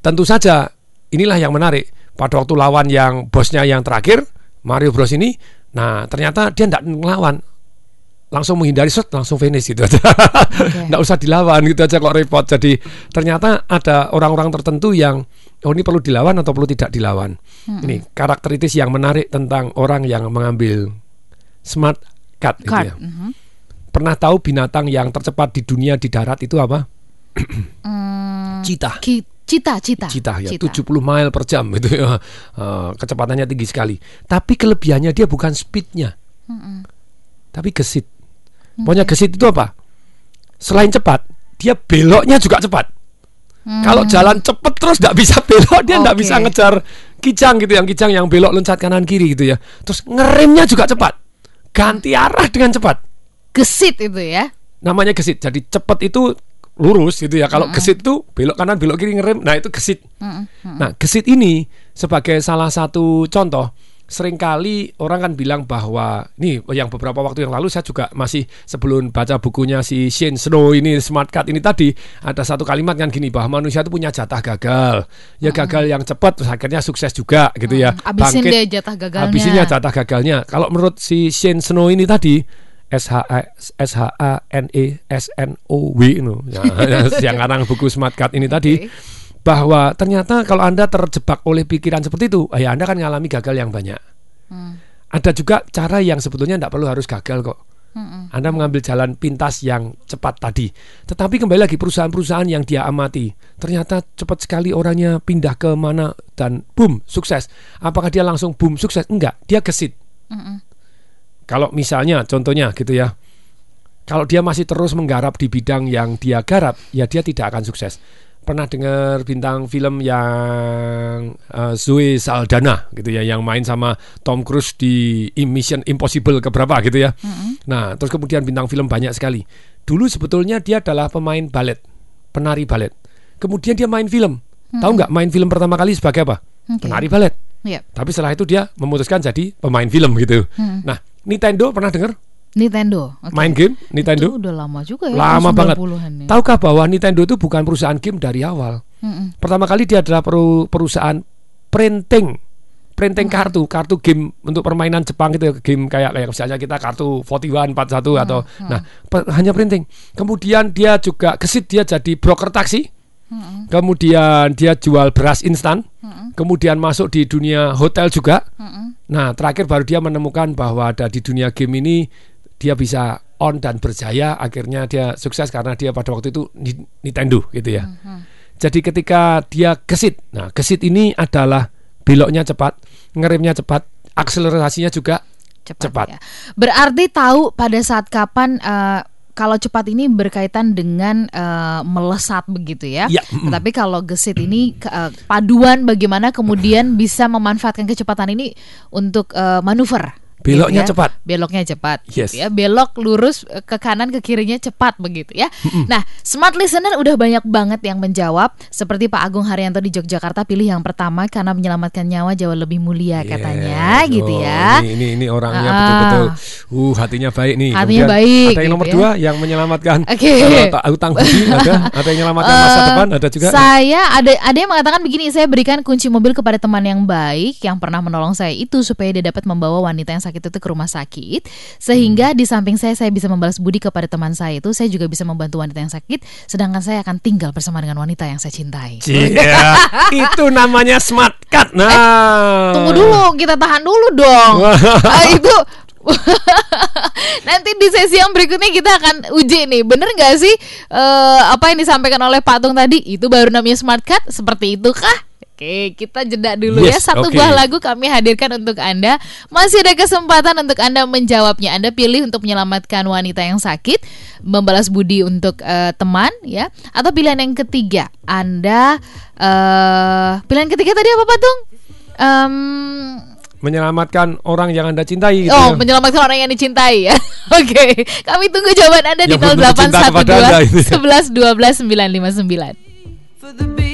[SPEAKER 4] tentu saja inilah yang menarik. Pada waktu lawan yang bosnya yang terakhir, Mario Bros ini, nah ternyata dia tidak ngelawan. Langsung menghindari shot, langsung finish gitu aja. Nggak usah dilawan gitu aja kok repot. Jadi ternyata ada orang-orang tertentu yang oh ini perlu dilawan atau perlu tidak dilawan. Ini karakteristis yang menarik tentang orang yang mengambil smart card, gitu ya.
[SPEAKER 3] Mhm.
[SPEAKER 4] Pernah tahu binatang yang tercepat di dunia di darat itu apa?
[SPEAKER 3] Mm.
[SPEAKER 4] Cita.
[SPEAKER 3] Ki- Cita, cita.
[SPEAKER 4] Cita ya 70 mile per jam itu ya Eh, kecepatannya tinggi sekali tapi kelebihannya dia bukan speednya tapi gesit pokoknya gesit itu apa selain cepat dia beloknya juga cepat kalau jalan cepet terus nggak bisa belok dia nggak
[SPEAKER 3] Oke.
[SPEAKER 4] bisa ngejar kijang gitu yang kijang yang belok loncat kanan kiri gitu ya terus ngeremnya juga cepat ganti arah dengan cepat
[SPEAKER 3] Gesit itu ya.
[SPEAKER 4] namanya gesit. Jadi cepat itu lurus gitu ya. Kalau gesit itu belok kanan, belok kiri ngerem. Nah, itu gesit. Nah, gesit ini sebagai salah satu contoh sering kali orang kan bilang bahwa nih yang beberapa waktu yang lalu saya juga masih sebelum baca bukunya si Shane Snow ini Smart Cut ini tadi ada satu kalimat kan gini bahwa manusia itu punya jatah gagal ya gagal yang cepat terus akhirnya sukses juga gitu ya
[SPEAKER 3] Abisin
[SPEAKER 4] Bangkit.
[SPEAKER 3] deh jatah gagalnya.
[SPEAKER 4] Habisinya jatah gagalnya. Kalau menurut si Shane Snow ini tadi S H A S H A N E S N O W itu ya, yang karang buku Smart Cut ini tadi bahwa ternyata kalau Anda terjebak oleh pikiran seperti itu, ya Anda kan mengalami gagal yang banyak. Ada juga cara yang sebetulnya tidak perlu harus gagal kok. Anda mengambil jalan pintas yang cepat tadi. Tetapi kembali lagi perusahaan-perusahaan yang dia amati, ternyata cepat sekali orangnya pindah ke mana dan boom sukses. Apakah dia langsung boom sukses? Enggak, dia gesit. Kalau misalnya contohnya gitu ya. Kalau dia masih terus menggarap di bidang yang dia garap, ya dia tidak akan sukses. Pernah dengar bintang film yang eh, Zoe Saldana gitu ya, yang main sama Tom Cruise di Mission Impossible keberapa gitu ya. Nah, terus kemudian bintang film banyak sekali. Dulu sebetulnya dia adalah pemain balet, penari balet. Kemudian dia main film, Tahu nggak main film pertama kali sebagai apa?
[SPEAKER 9] Oke.
[SPEAKER 4] Penari balet.
[SPEAKER 9] Iya.
[SPEAKER 4] Tapi setelah itu dia memutuskan jadi pemain film gitu.
[SPEAKER 9] Hmm.
[SPEAKER 4] Nah, Nintendo pernah dengar
[SPEAKER 9] Nintendo. Oke.
[SPEAKER 4] main game Nintendo?
[SPEAKER 9] Itu udah lama juga ya.
[SPEAKER 4] Lama banget.
[SPEAKER 9] 90-an ya.
[SPEAKER 4] Tahukah bahwa Nintendo itu bukan perusahaan game dari awal?
[SPEAKER 9] Mm-mm.
[SPEAKER 4] Pertama kali dia adalah peru- perusahaan printing printing kartu, kartu game untuk permainan Jepang itu game kayak kayak misalnya kita kartu 41 41 atau nah pe- hanya printing. Kemudian dia juga gesit dia jadi broker taksi. Kemudian dia jual beras instan. Kemudian masuk di dunia hotel juga. Nah, terakhir baru dia menemukan bahwa ada di dunia game ini dia bisa on dan berjaya. Akhirnya dia sukses karena dia pada waktu itu Ni- Nintendo gitu ya. Jadi ketika dia gesit, nah gesit ini adalah beloknya cepat, ngeremnya cepat, akselerasinya juga
[SPEAKER 9] cepat.
[SPEAKER 4] cepat.
[SPEAKER 9] ya. Berarti tahu pada saat kapan eh, kalau cepat ini berkaitan dengan eh, melesat begitu ya.
[SPEAKER 4] Ya, mm.
[SPEAKER 9] Tetapi kalau gesit ini eh, paduan bagaimana kemudian bisa memanfaatkan kecepatan ini untuk eh, manuver.
[SPEAKER 4] Beloknya
[SPEAKER 9] gitu ya.
[SPEAKER 4] cepat.
[SPEAKER 9] Beloknya cepat.
[SPEAKER 4] Yes.
[SPEAKER 9] gitu ya. Belok lurus eh, ke kanan ke kirinya cepat begitu ya. Nah, smart listener udah banyak banget yang menjawab seperti Pak Agung Haryanto di Yogyakarta pilih yang pertama karena menyelamatkan nyawa jauh lebih mulia katanya
[SPEAKER 4] Yes.
[SPEAKER 9] gitu
[SPEAKER 4] Oh,
[SPEAKER 9] ya.
[SPEAKER 4] Ini ini, ini orangnya
[SPEAKER 9] Ah.
[SPEAKER 4] betul-betul uh hatinya baik nih.
[SPEAKER 9] Hatinya
[SPEAKER 4] Kemudian
[SPEAKER 9] baik,
[SPEAKER 4] Ada yang nomor
[SPEAKER 9] gitu ya.
[SPEAKER 4] dua yang menyelamatkan
[SPEAKER 9] Oke.
[SPEAKER 4] ta- utang budi ada, ada yang menyelamatkan masa
[SPEAKER 9] Eh,
[SPEAKER 4] depan ada juga.
[SPEAKER 9] Saya ada ada yang mengatakan begini, saya berikan kunci mobil kepada teman yang baik yang pernah menolong saya itu supaya dia dapat membawa wanita yang sakit itu ke rumah sakit sehingga
[SPEAKER 4] Hmm.
[SPEAKER 9] di samping saya saya bisa membalas budi kepada teman saya itu saya juga bisa membantu wanita yang sakit sedangkan saya akan tinggal bersama dengan wanita yang saya cintai.
[SPEAKER 4] Iya, itu namanya smart cut. Nah,
[SPEAKER 9] Eh, Tunggu dulu, kita tahan dulu dong. Ah, itu nanti di sesi yang berikutnya kita akan uji nih, bener nggak sih eh, apa yang disampaikan oleh Pak Tung tadi? Itu baru namanya smart cut, seperti itu kah? Oke, kita jeda dulu ya.
[SPEAKER 4] Yes,
[SPEAKER 9] Satu
[SPEAKER 4] oke.
[SPEAKER 9] buah lagu kami hadirkan untuk Anda. Masih ada kesempatan untuk Anda menjawabnya. Anda pilih untuk menyelamatkan wanita yang sakit, membalas budi untuk eh, teman, ya, atau pilihan yang ketiga, Anda eh pilihan ketiga tadi apa, Pak Tung? Em,
[SPEAKER 4] menyelamatkan orang yang anda cintai. Gitu.
[SPEAKER 9] Oh, menyelamatkan orang yang dicintai ya. Oke, kami tunggu jawaban Anda di
[SPEAKER 4] Anda, itu.
[SPEAKER 9] 0812 11 12 959.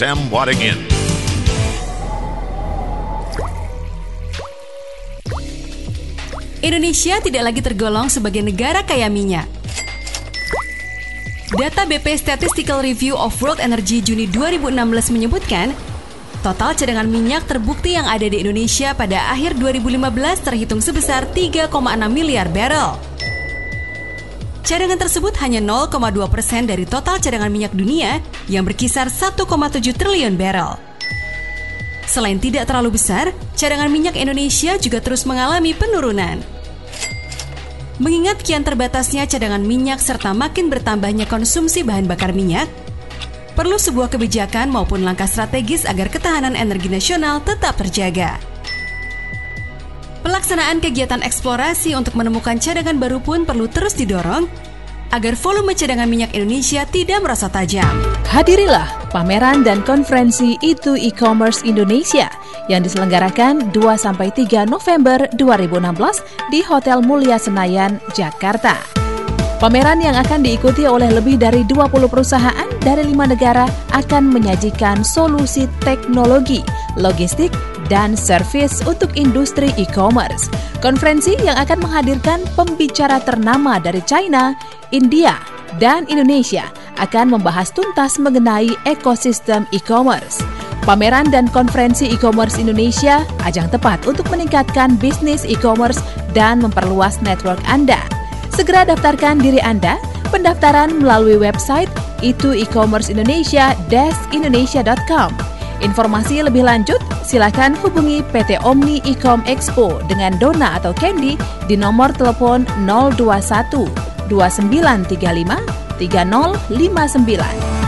[SPEAKER 2] Desem Wadingin.
[SPEAKER 10] Indonesia tidak lagi tergolong sebagai negara kaya minyak. Data BP Statistical Review of World Energy Juni 2016 menyebutkan, total cadangan minyak terbukti yang ada di Indonesia pada akhir 2015 terhitung sebesar 3,6 miliar barrel. Cadangan tersebut hanya 0,2 persen dari total cadangan minyak dunia yang berkisar 1,7 triliun barrel. Selain tidak terlalu besar, cadangan minyak Indonesia juga terus mengalami penurunan. Mengingat kian terbatasnya cadangan minyak serta makin bertambahnya konsumsi bahan bakar minyak, perlu sebuah kebijakan maupun langkah strategis agar ketahanan energi nasional tetap terjaga. Pelaksanaan kegiatan eksplorasi untuk menemukan cadangan baru pun perlu terus didorong agar volume cadangan minyak Indonesia tidak merasa tajam.
[SPEAKER 8] Hadirilah pameran dan konferensi itu e-commerce Indonesia yang diselenggarakan 2-3 November 2016 di Hotel Mulia Senayan, Jakarta. Pameran yang akan diikuti oleh lebih dari 20 perusahaan dari lima negara akan menyajikan solusi teknologi, logistik, dan servis untuk industri e-commerce. Konferensi yang akan menghadirkan pembicara ternama dari China, India, dan Indonesia akan membahas tuntas mengenai ekosistem e-commerce. Pameran dan konferensi e-commerce Indonesia ajang tepat untuk meningkatkan bisnis e-commerce dan memperluas network Anda. Segera daftarkan diri Anda. Pendaftaran melalui website itu e-commerce Indonesia indonesia.com. Informasi lebih lanjut, silakan hubungi PT Omni Ecom Expo dengan Dona atau Candy di nomor telepon 021 2935 3059.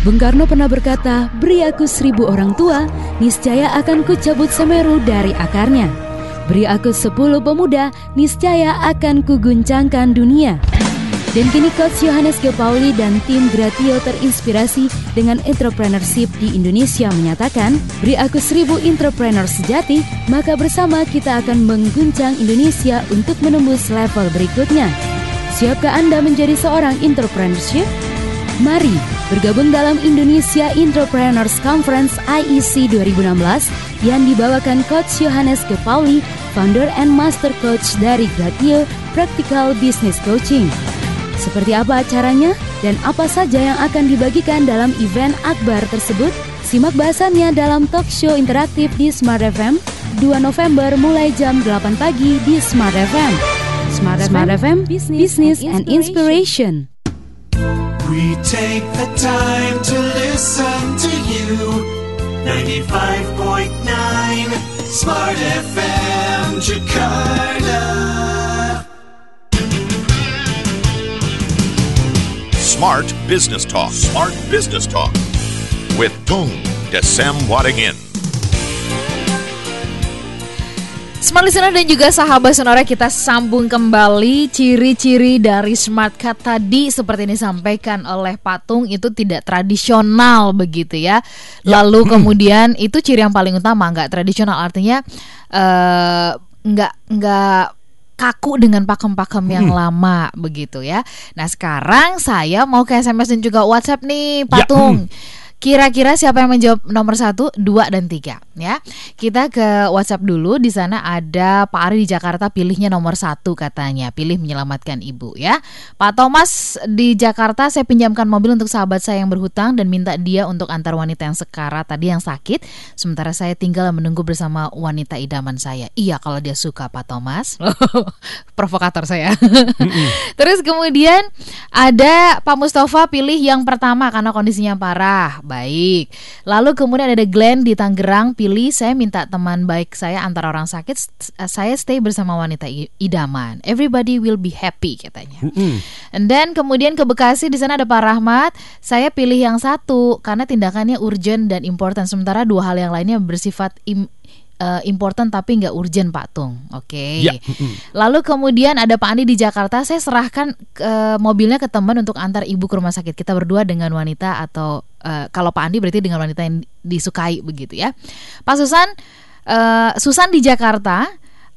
[SPEAKER 11] Bung Karno pernah berkata, beri aku seribu orang tua, niscaya akan kucabut semeru dari akarnya. Beri aku sepuluh pemuda, niscaya akan kuguncangkan dunia. Dan kini Coach Yohanes G. Pauli dan tim Gratio terinspirasi dengan entrepreneurship di Indonesia menyatakan, beri aku seribu entrepreneur sejati, maka bersama kita akan mengguncang Indonesia untuk menembus level berikutnya. Siapkah Anda menjadi seorang entrepreneurship? Mari bergabung dalam Indonesia Entrepreneurs Conference IEC 2016 yang dibawakan Coach Yohanes G. Pauli, founder and master coach dari Gratio Practical Business Coaching. Seperti apa acaranya dan apa saja yang akan dibagikan dalam event akbar tersebut? Simak bahasannya dalam talk show interaktif di Smart FM 2 November mulai jam 8 pagi di Smart FM. Smart, Smart FM, Business, and Inspiration.
[SPEAKER 1] We take the time to listen to you. 95.9 Smart FM Jakarta.
[SPEAKER 2] Smart Business Talk. Smart Business Talk with Tung Desem Wadingin.
[SPEAKER 3] Smart listener dan juga sahabat sonora kita sambung kembali ciri-ciri dari smart cut tadi seperti ini disampaikan oleh Patung itu tidak tradisional begitu ya. Lalu kemudian itu ciri yang paling utama nggak tradisional artinya eh, nggak nggak kaku dengan pakem-pakem yang lama begitu ya. Nah sekarang saya mau ke SMS dan juga WhatsApp nih Patung. Kira-kira siapa yang menjawab nomor satu, dua, dan tiga ya? Kita ke WhatsApp dulu. Di sana ada Pak Ari di Jakarta pilihnya nomor satu katanya, pilih menyelamatkan ibu ya. Pak Thomas di Jakarta saya pinjamkan mobil untuk sahabat saya yang berhutang dan minta dia untuk antar wanita yang sekarat tadi yang sakit. Sementara saya tinggal menunggu bersama wanita idaman saya. Iya kalau dia suka Pak Thomas. Provokator saya. Terus kemudian ada Pak Mustafa pilih yang pertama karena kondisinya parah. Baik. Lalu kemudian ada Glenn di Tangerang pilih saya minta teman baik saya antara orang sakit s- saya stay bersama wanita idaman. Everybody will be happy katanya. And then kemudian ke Bekasi di sana ada Pak Rahmat. Saya pilih yang satu karena tindakannya urgent dan important. Sementara dua hal yang lainnya bersifat im- eh, important tapi nggak urgent Pak Tung. Oke.
[SPEAKER 4] Ya, mm-mm.
[SPEAKER 3] Lalu kemudian ada Pak Andi di Jakarta. Saya serahkan ke mobilnya ke teman untuk antar ibu ke rumah sakit. Kita berdua dengan wanita atau eh, kalau Pak Andi berarti dengan wanita yang disukai begitu ya. Pak Susan, eh, Susan di Jakarta.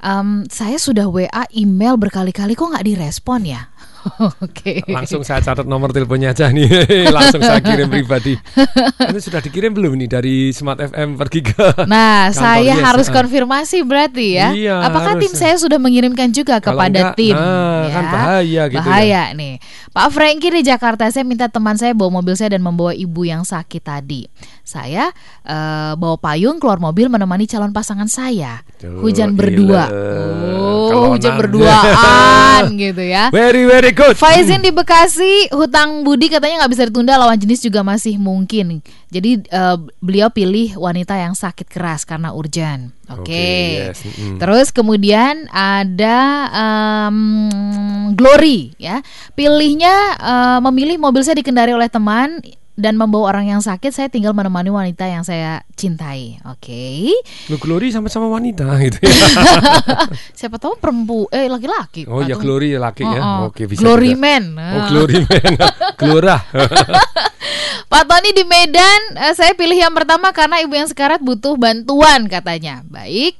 [SPEAKER 3] Em, saya sudah WA, email berkali-kali kok nggak direspon ya? Oke.
[SPEAKER 4] Langsung saya catat nomor teleponnya aja nih. Langsung saya kirim pribadi. Ini sudah dikirim belum nih dari Smart FM pergi ke
[SPEAKER 3] Nah, saya
[SPEAKER 4] Yes?
[SPEAKER 3] harus
[SPEAKER 4] Ah.
[SPEAKER 3] konfirmasi berarti ya.
[SPEAKER 4] Iya,
[SPEAKER 3] Apakah
[SPEAKER 4] harus.
[SPEAKER 3] tim saya sudah mengirimkan juga
[SPEAKER 4] Kalau
[SPEAKER 3] kepada
[SPEAKER 4] enggak,
[SPEAKER 3] tim?
[SPEAKER 4] nah,
[SPEAKER 3] ya.
[SPEAKER 4] kan bahaya gitu
[SPEAKER 3] Bahaya nih. Pak Franky di Jakarta, saya minta teman saya bawa mobil saya dan membawa ibu yang sakit tadi. Saya eh, bawa payung keluar mobil menemani calon pasangan saya.
[SPEAKER 4] Tuh,
[SPEAKER 3] hujan
[SPEAKER 4] gila.
[SPEAKER 3] berdua. Oh,
[SPEAKER 4] Kelonan.
[SPEAKER 3] hujan berduaan gitu ya.
[SPEAKER 4] Very very good.
[SPEAKER 3] Faizin di Bekasi, hutang budi katanya nggak bisa ditunda, lawan jenis juga masih mungkin. Jadi eh, beliau pilih wanita yang sakit keras karena urgent. Oke.
[SPEAKER 4] Oke, yes, mm-mm.
[SPEAKER 3] Terus kemudian ada em, Glory ya. Pilihnya eh, memilih mobil saya dikendari oleh teman dan membawa orang yang sakit, saya tinggal menemani wanita yang saya cintai. Oke.
[SPEAKER 4] Lu Glory sama-sama wanita gitu ya.
[SPEAKER 3] Siapa tahu perempu eh laki-laki.
[SPEAKER 4] Oh ya
[SPEAKER 3] Atau-
[SPEAKER 4] Glory laki ya.
[SPEAKER 3] Oh, oh.
[SPEAKER 4] Oke bisa.
[SPEAKER 3] Glory
[SPEAKER 4] juga.
[SPEAKER 3] man.
[SPEAKER 4] Oh Glory man. Glora.
[SPEAKER 3] Pak Tony di Medan, eh, saya pilih yang pertama karena ibu yang sekarat butuh bantuan katanya. Baik.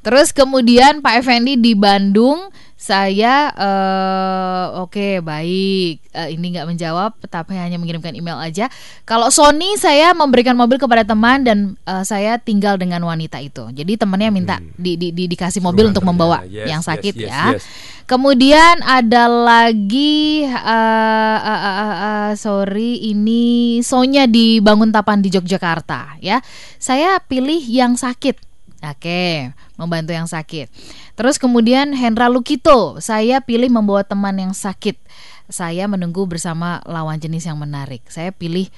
[SPEAKER 3] Terus kemudian Pak Effendi di Bandung, saya eh, oke baik. Eh, ini nggak menjawab, tapi hanya mengirimkan email aja. Kalau Sony, saya memberikan mobil kepada teman dan eh, saya tinggal dengan wanita itu. Jadi temannya minta di, di- di- dikasih mobil untuk membawa
[SPEAKER 4] Hmm. Yes,
[SPEAKER 3] yang
[SPEAKER 4] yes,
[SPEAKER 3] sakit
[SPEAKER 4] yes,
[SPEAKER 3] ya.
[SPEAKER 4] yes.
[SPEAKER 3] Kemudian ada lagi eh, eh, eh, eh, eh, sorry ini Sonya di Banguntapan di Yogyakarta ya. Saya pilih yang sakit. Oke, membantu yang sakit. Terus kemudian Hendra Lukito, saya pilih membawa teman yang sakit. Saya menunggu bersama lawan jenis yang menarik. Saya pilih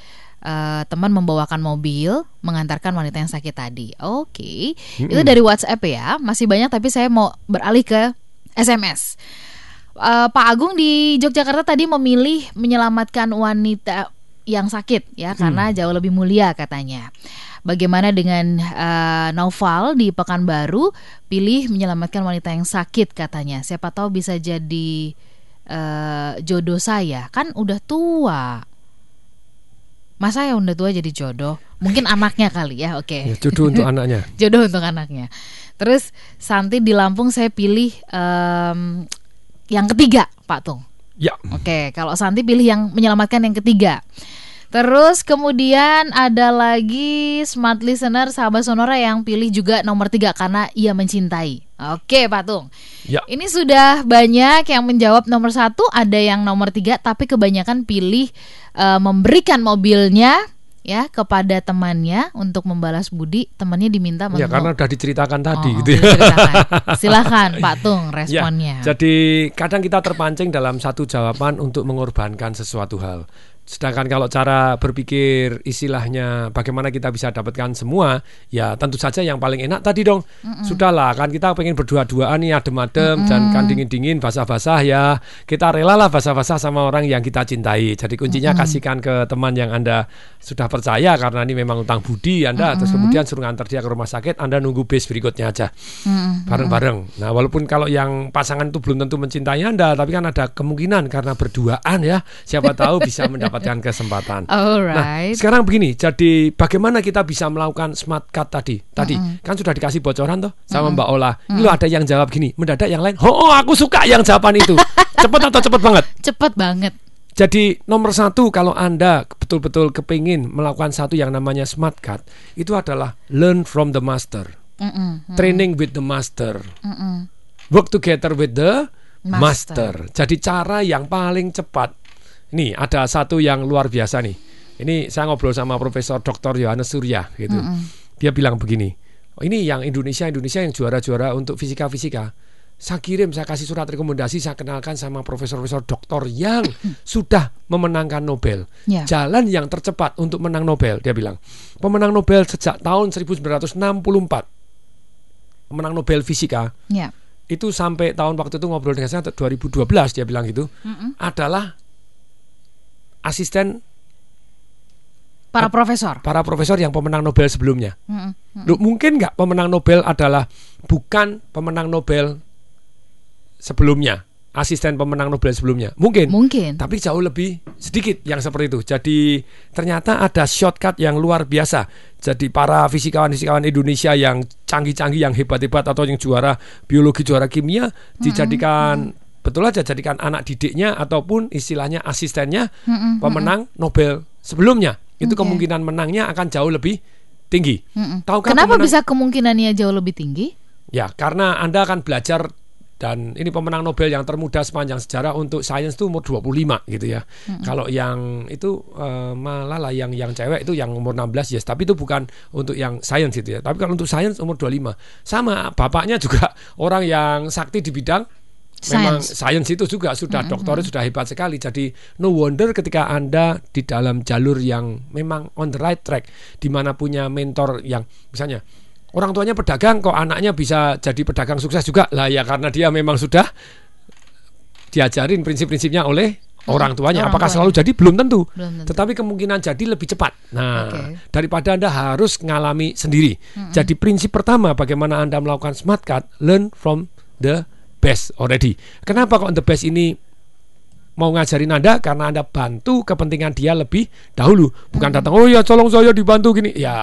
[SPEAKER 3] eh, teman membawakan mobil, mengantarkan wanita yang sakit tadi. Oke, itu dari WhatsApp ya. Masih banyak tapi saya mau beralih ke SMS. Eh, Pak Agung di Yogyakarta tadi memilih menyelamatkan wanita yang sakit ya karena jauh lebih mulia katanya. Bagaimana dengan eh, Naufal di Pekanbaru pilih menyelamatkan wanita yang sakit katanya. Siapa tahu bisa jadi eh, jodoh saya kan udah tua. Masa yang udah tua jadi jodoh? Mungkin anaknya kali ya. Oke.
[SPEAKER 4] Ya, jodoh untuk anaknya.
[SPEAKER 3] Jodoh untuk anaknya. Terus Santi di Lampung saya pilih em, yang ketiga, Pak Tung.
[SPEAKER 4] Ya.
[SPEAKER 3] Oke, kalau Santi pilih yang menyelamatkan yang ketiga. Terus kemudian ada lagi smart listener sahabat Sonora yang pilih juga nomor tiga karena ia mencintai. Oke, Pak Tung.
[SPEAKER 4] Ya.
[SPEAKER 3] Ini sudah banyak yang menjawab nomor satu, ada yang nomor tiga, tapi kebanyakan pilih eh, memberikan mobilnya ya kepada temannya untuk membalas budi. Temannya diminta
[SPEAKER 4] Ya karena udah diceritakan tadi
[SPEAKER 3] Oh,
[SPEAKER 4] gitu ya.
[SPEAKER 3] Silahkan Pak Tung responnya.
[SPEAKER 4] Ya, jadi kadang kita terpancing dalam satu jawaban untuk mengorbankan sesuatu hal. Sedangkan kalau cara berpikir istilahnya bagaimana kita bisa dapatkan semua, ya tentu saja yang paling enak tadi dong. Sudahlah, kan kita pengen berdua-duaan nih adem-adem dan kan dingin-dingin basah-basah ya. Kita rela lah basah-basah sama orang yang kita cintai. Jadi kuncinya kasihkan ke teman yang Anda sudah percaya karena ini memang utang budi Anda terus kemudian suruh nganter dia ke rumah sakit, Anda nunggu bis berikutnya aja. Bareng-bareng. Nah, walaupun kalau yang pasangan itu belum tentu mencintai Anda, tapi kan ada kemungkinan karena berduaan ya, siapa tahu bisa mendapatkan kesempatan. Nah,
[SPEAKER 3] Alright.
[SPEAKER 4] sekarang begini, jadi bagaimana kita bisa melakukan smart cut tadi? Tadi kan sudah dikasih bocoran tuh sama Mbak Ola. Ini loh ada yang jawab gini, mendadak yang lain. Oh, oh, aku suka yang jawaban itu. cepet atau cepet banget?
[SPEAKER 3] Cepet banget.
[SPEAKER 4] Jadi nomor satu kalau Anda betul-betul kepingin melakukan satu yang namanya smart cut, itu adalah learn from the master.
[SPEAKER 3] Mm-mm.
[SPEAKER 4] Training with the master.
[SPEAKER 3] Mm-mm.
[SPEAKER 4] Work together with the
[SPEAKER 3] Master.
[SPEAKER 4] master. Jadi cara yang paling cepat. Nih ada satu yang luar biasa nih. Ini saya ngobrol sama Profesor Dr. Yohanes Surya gitu. Dia bilang begini. "Oh, ini yang Indonesia Indonesia yang juara-juara untuk fisika-fisika. Saya kirim, saya kasih surat rekomendasi, saya kenalkan sama profesor-profesor doktor yang sudah memenangkan Nobel.
[SPEAKER 3] Ya.
[SPEAKER 4] Jalan yang tercepat untuk menang Nobel, dia bilang. Pemenang Nobel sejak tahun 1964. Pemenang Nobel fisika
[SPEAKER 3] Ya.
[SPEAKER 4] itu sampai tahun waktu itu ngobrol dengan saya 2012 dia bilang gitu adalah asisten
[SPEAKER 3] Para profesor.
[SPEAKER 4] para profesor yang pemenang Nobel sebelumnya.
[SPEAKER 3] Mm-mm.
[SPEAKER 4] Loh, mungkin nggak pemenang Nobel adalah bukan pemenang Nobel sebelumnya, asisten pemenang Nobel sebelumnya? Mungkin.
[SPEAKER 3] Mungkin.
[SPEAKER 4] Tapi jauh lebih sedikit yang seperti itu. Jadi ternyata ada shortcut yang luar biasa. jadi para fisikawan-fisikawan Indonesia yang canggih-canggih yang hebat-hebat atau yang juara biologi juara kimia dijadikan betul aja jadikan anak didiknya ataupun istilahnya asistennya
[SPEAKER 3] Mm-mm,
[SPEAKER 4] pemenang Nobel sebelumnya itu
[SPEAKER 3] Oke.
[SPEAKER 4] kemungkinan menangnya akan jauh lebih tinggi. Tahukah
[SPEAKER 3] Kenapa
[SPEAKER 4] pemenang-
[SPEAKER 3] bisa kemungkinannya jauh lebih tinggi?
[SPEAKER 4] Ya, karena Anda akan belajar dan ini pemenang Nobel yang termuda sepanjang sejarah untuk sains itu umur 25 gitu ya. Kalau yang itu eh, malah lah yang yang cewek itu yang umur 16 yes, tapi itu bukan untuk yang sains gitu ya. Tapi kalau untuk sains umur 25. Sama bapaknya juga orang yang sakti di bidang Memang
[SPEAKER 3] Sains.
[SPEAKER 4] itu juga sudah doktornya sudah hebat sekali. Jadi no wonder ketika Anda di dalam jalur yang memang on the right track di mana punya mentor yang misalnya orang tuanya pedagang kok anaknya bisa jadi pedagang sukses juga. Lah ya karena dia memang sudah diajarin prinsip-prinsipnya oleh orang tuanya.
[SPEAKER 3] orang
[SPEAKER 4] Apakah
[SPEAKER 3] tuanya.
[SPEAKER 4] selalu jadi belum tentu.
[SPEAKER 3] Belum tentu.
[SPEAKER 4] Tetapi kemungkinan jadi lebih cepat. Nah,
[SPEAKER 3] Oke.
[SPEAKER 4] daripada Anda harus ngalami sendiri. Jadi prinsip pertama bagaimana Anda melakukan smart card, learn from the best already. Kenapa kok the best ini mau ngajarin Anda karena Anda bantu kepentingan dia lebih dahulu, bukan datang oh ya tolong saya dibantu gini. Ya.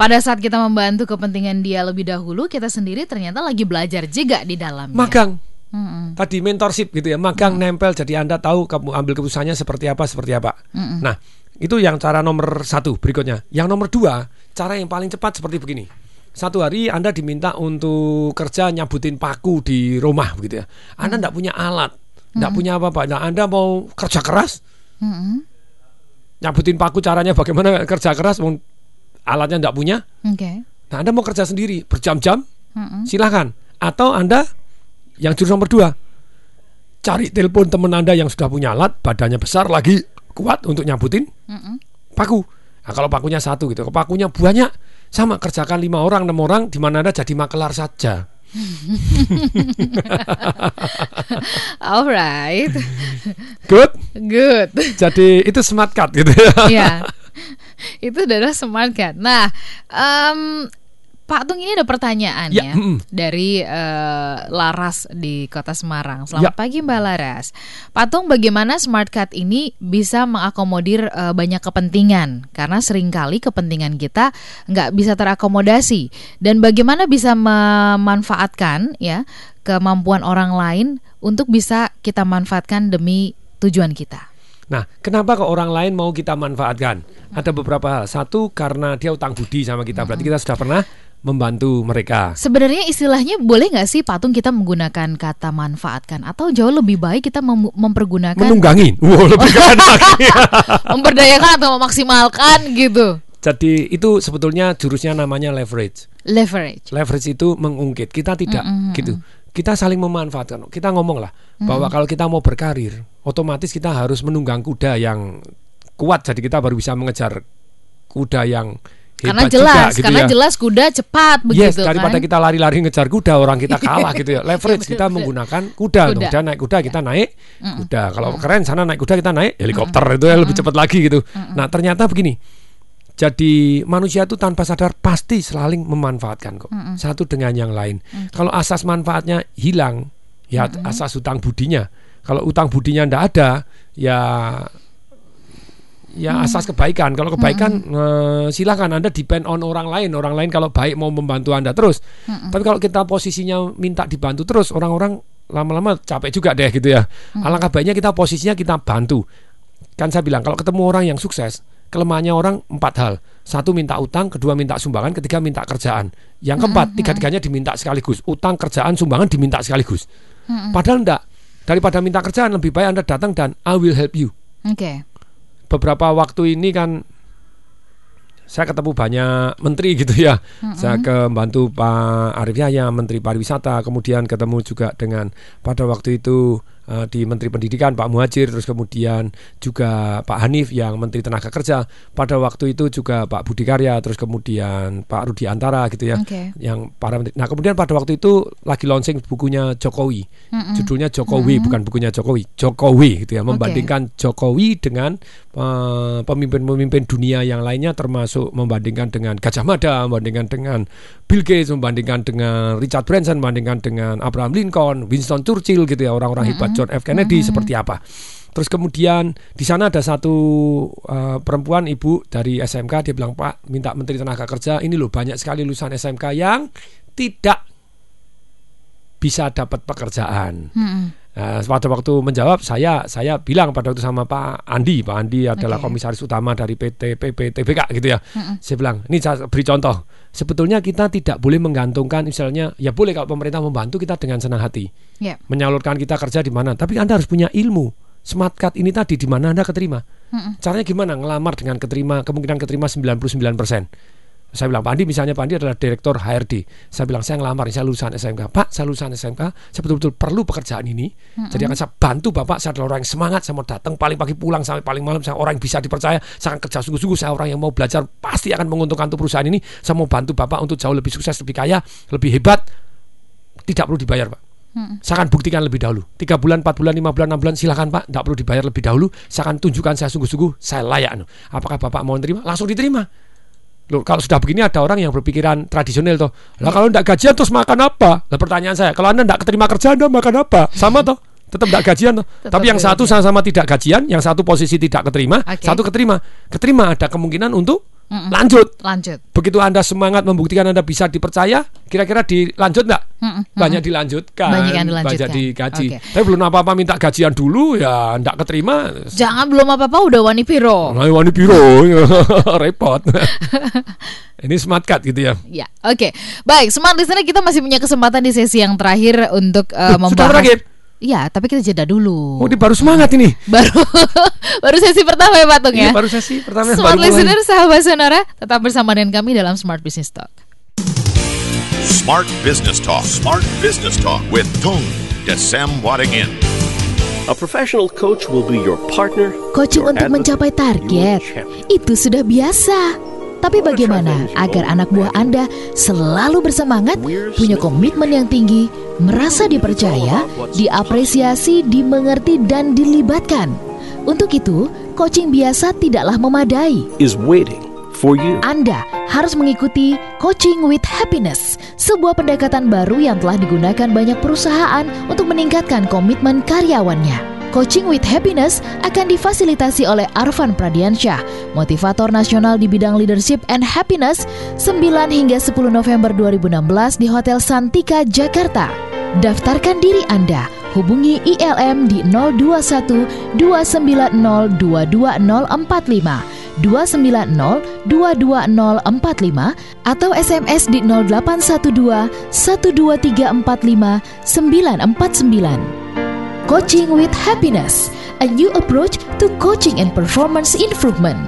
[SPEAKER 3] Pada saat kita membantu kepentingan dia lebih dahulu, kita sendiri ternyata lagi belajar juga di dalamnya.
[SPEAKER 4] Magang.
[SPEAKER 3] Mm-mm.
[SPEAKER 4] Tadi mentorship gitu ya, magang nempel jadi Anda tahu kamu ambil keputusannya seperti apa seperti apa. Nah, itu yang cara nomor satu berikutnya. Yang nomor dua, cara yang paling cepat seperti begini. Satu hari Anda diminta untuk kerja nyabutin paku di rumah begitu ya. Anda tidak punya alat, tidak punya apa-apa. Nah, Anda mau kerja keras,
[SPEAKER 3] Mm-mm.
[SPEAKER 4] nyabutin paku caranya bagaimana kerja keras, mau alatnya tidak punya.
[SPEAKER 3] Oke.
[SPEAKER 4] Nah, Anda mau kerja sendiri berjam-jam,
[SPEAKER 3] Mm-mm.
[SPEAKER 4] silahkan. Atau Anda yang jurus nomor dua, cari telepon teman Anda yang sudah punya alat, badannya besar lagi kuat untuk nyabutin
[SPEAKER 3] Mm-mm.
[SPEAKER 4] paku. Nah, kalau pakunya satu gitu, kalau pakunya banyak, sama kerjakan lima orang, enam orang, di mana Anda jadi makelar saja.
[SPEAKER 3] Alright,
[SPEAKER 4] Good.
[SPEAKER 3] good.
[SPEAKER 4] Jadi itu smart card gitu ya.
[SPEAKER 3] ya, itu adalah smart card. Nah, em, Pak Tung ini ada pertanyaan
[SPEAKER 4] Ya,
[SPEAKER 3] ya,
[SPEAKER 4] mm-mm.
[SPEAKER 3] dari eh, Laras di Kota Semarang. Selamat
[SPEAKER 4] Ya.
[SPEAKER 3] pagi Mbak Laras. Pak Tung, bagaimana smart card ini bisa mengakomodir eh, banyak kepentingan? Karena sering kali kepentingan kita nggak bisa terakomodasi. Dan bagaimana bisa memanfaatkan ya kemampuan orang lain untuk bisa kita manfaatkan demi tujuan kita?
[SPEAKER 4] Nah, kenapa kok orang lain mau kita manfaatkan? Ada beberapa hal. Satu karena dia utang budi sama kita. Berarti kita sudah pernah membantu mereka.
[SPEAKER 3] Sebenarnya istilahnya boleh nggak sih patung kita menggunakan kata manfaatkan atau jauh lebih baik kita mem- mempergunakan
[SPEAKER 4] Menunggangi. Wow, lebih
[SPEAKER 3] memberdayakan atau memaksimalkan gitu.
[SPEAKER 4] Jadi itu sebetulnya jurusnya namanya leverage.
[SPEAKER 3] Leverage.
[SPEAKER 4] Leverage itu mengungkit. Kita tidak gitu. Kita saling memanfaatkan. Kita ngomong lah bahwa kalau kita mau berkarir, otomatis kita harus menunggang kuda yang kuat. Jadi kita baru bisa mengejar kuda yang
[SPEAKER 3] Karena jelas,
[SPEAKER 4] juga, gitu
[SPEAKER 3] karena
[SPEAKER 4] ya.
[SPEAKER 3] jelas kuda cepat
[SPEAKER 4] Yes,
[SPEAKER 3] begitu
[SPEAKER 4] daripada
[SPEAKER 3] kan.
[SPEAKER 4] kita lari-lari ngejar kuda, orang kita kalah gitu ya. Leverage kita menggunakan kuda,
[SPEAKER 3] Kuda.
[SPEAKER 4] kuda naik kuda kita naik kuda. Kalau keren sana naik kuda kita naik helikopter itu ya lebih cepat lagi gitu. Nah ternyata begini. Jadi manusia itu tanpa sadar pasti saling memanfaatkan kok satu dengan yang lain. Kalau asas manfaatnya hilang, ya asas utang budinya. Kalau utang budinya ndak ada, ya ya asas kebaikan. Kalau kebaikan eh, silakan Anda depend on orang lain. Orang lain kalau baik mau membantu Anda terus. Tapi kalau kita posisinya minta dibantu terus, orang-orang lama-lama capek juga deh gitu ya. Alangkah baiknya kita posisinya kita bantu. Kan saya bilang kalau ketemu orang yang sukses, kelemahannya orang empat hal. Satu minta utang, kedua minta sumbangan, ketiga minta kerjaan. Yang keempat, tiga-tiganya diminta sekaligus. Utang, kerjaan, sumbangan diminta sekaligus. Padahal enggak. Daripada minta kerjaan lebih baik Anda datang dan I will help you
[SPEAKER 3] Oke.
[SPEAKER 4] Beberapa waktu ini kan saya ketemu banyak menteri gitu ya. Saya ke bantu Pak Arif Yahya, Menteri Pariwisata, kemudian ketemu juga dengan pada waktu itu eh, di Menteri Pendidikan Pak Muhajir, terus kemudian juga Pak Hanif yang Menteri Tenaga Kerja. Pada waktu itu juga Pak Budi Karya, terus kemudian Pak Rudi Antara gitu ya.
[SPEAKER 3] Oke.
[SPEAKER 4] Yang para menteri. Nah, kemudian pada waktu itu lagi launching bukunya Jokowi. Judulnya Jokowi bukan bukunya Jokowi. Jokowi gitu ya, membandingkan Jokowi dengan eh, pemimpin-pemimpin dunia yang lainnya termasuk membandingkan dengan Gajah Mada, membandingkan dengan Bill Gates, membandingkan dengan Richard Branson, membandingkan dengan Abraham Lincoln, Winston Churchill gitu ya, orang-orang hebat John F Kennedy seperti apa. Terus kemudian di sana ada satu eh, perempuan ibu dari SMK dia bilang Pak minta Menteri Tenaga Kerja ini loh banyak sekali lulusan SMK yang tidak bisa dapat pekerjaan.
[SPEAKER 3] Mm-mm.
[SPEAKER 4] Nah, pada waktu menjawab saya saya bilang pada waktu sama Pak Andi, Pak Andi adalah
[SPEAKER 3] Oke.
[SPEAKER 4] komisaris utama dari PT PPTBK gitu ya.
[SPEAKER 3] Mm-mm.
[SPEAKER 4] Saya bilang, ini saya beri contoh. Sebetulnya kita tidak boleh menggantungkan misalnya ya boleh kalau pemerintah membantu kita dengan senang hati.
[SPEAKER 3] Ya.
[SPEAKER 4] Menyalurkan kita kerja di mana, tapi Anda harus punya ilmu. Smart card ini tadi di mana Anda keterima.
[SPEAKER 3] Mm-mm.
[SPEAKER 4] Caranya gimana? Ngelamar dengan keterima kemungkinan keterima 99%. Saya bilang Pak Andi misalnya Pak Andi adalah direktur HRD. Saya bilang saya ngelamar, saya lulusan SMK. Pak, saya lulusan SMK, saya betul-betul perlu pekerjaan ini. Jadi akan saya bantu Bapak, saya adalah orang yang semangat, saya mau datang paling pagi pulang sampai paling malam, saya orang yang bisa dipercaya, saya akan kerja sungguh-sungguh, saya orang yang mau belajar, pasti akan menguntungkan untuk perusahaan ini. Saya mau bantu Bapak untuk jauh lebih sukses, lebih kaya, lebih hebat. Tidak perlu dibayar, Pak. Saya akan buktikan lebih dahulu. Tiga bulan, empat bulan, lima bulan, enam bulan, silakan Pak. Tidak perlu dibayar lebih dahulu. Saya akan tunjukkan saya sungguh-sungguh, saya layak. Apakah Bapak mau menerima? Langsung diterima. Loh, kalau sudah begini ada orang yang berpikiran tradisional toh. Lah kalau tidak gajian terus makan apa? Lah pertanyaan saya, kalau Anda tidak keterima kerja Anda makan apa? Sama toh? Tetap tidak gajian toh.
[SPEAKER 3] Tetap
[SPEAKER 4] Tapi yang satu sama-sama tidak gajian, yang satu posisi tidak keterima,
[SPEAKER 3] Oke.
[SPEAKER 4] satu keterima. Keterima ada kemungkinan untuk
[SPEAKER 3] Mm-mm.
[SPEAKER 4] lanjut.
[SPEAKER 3] Lanjut.
[SPEAKER 4] Begitu Anda semangat membuktikan Anda bisa dipercaya, kira-kira dilanjut enggak?
[SPEAKER 3] Mm-mm.
[SPEAKER 4] Banyak dilanjutkan.
[SPEAKER 3] Banyak yang dilanjutkan.
[SPEAKER 4] Banyak digaji.
[SPEAKER 3] Oke.
[SPEAKER 4] Tapi belum apa-apa minta gajian dulu ya enggak keterima.
[SPEAKER 3] Jangan belum apa-apa udah wani piro.
[SPEAKER 4] Nah, wani biro repot. Ini smart card gitu ya.
[SPEAKER 3] Ya, oke. Baik, smart listener kita masih punya kesempatan di sesi yang terakhir untuk
[SPEAKER 4] Loh,
[SPEAKER 3] membahas.
[SPEAKER 4] sudah terakhir?
[SPEAKER 3] Iya, tapi kita jeda dulu.
[SPEAKER 4] Oh, ini baru semangat ini.
[SPEAKER 3] baru baru sesi pertama ya Patung ya.
[SPEAKER 4] Iya, baru sesi pertama
[SPEAKER 3] Smart
[SPEAKER 4] baru mulai.
[SPEAKER 3] listener sahabat sonora tetap bersama dengan kami dalam Smart Business Talk.
[SPEAKER 2] Smart Business Talk. Smart Business Talk with Tung Desem Wadingin.
[SPEAKER 12] A professional coach will be your partner.
[SPEAKER 11] Coaching
[SPEAKER 12] your
[SPEAKER 11] untuk mencapai target itu sudah biasa. Tapi bagaimana agar anak buah Anda selalu bersemangat, punya komitmen yang tinggi, merasa dipercaya, diapresiasi, dimengerti, dan dilibatkan? Untuk itu, coaching biasa tidaklah memadai.
[SPEAKER 12] Is waiting for you.
[SPEAKER 11] Anda harus mengikuti Coaching with Happiness, sebuah pendekatan baru yang telah digunakan banyak perusahaan untuk meningkatkan komitmen karyawannya. Coaching with Happiness akan difasilitasi oleh Arvan Pradiansyah, motivator nasional di bidang leadership and happiness 9 hingga 10 November 2016 di Hotel Santika, Jakarta. Daftarkan diri Anda. Hubungi ILM di 021 290 22045 290 22045 atau SMS di 0812 12345 949. Coaching with Happiness, a new approach to coaching and performance improvement.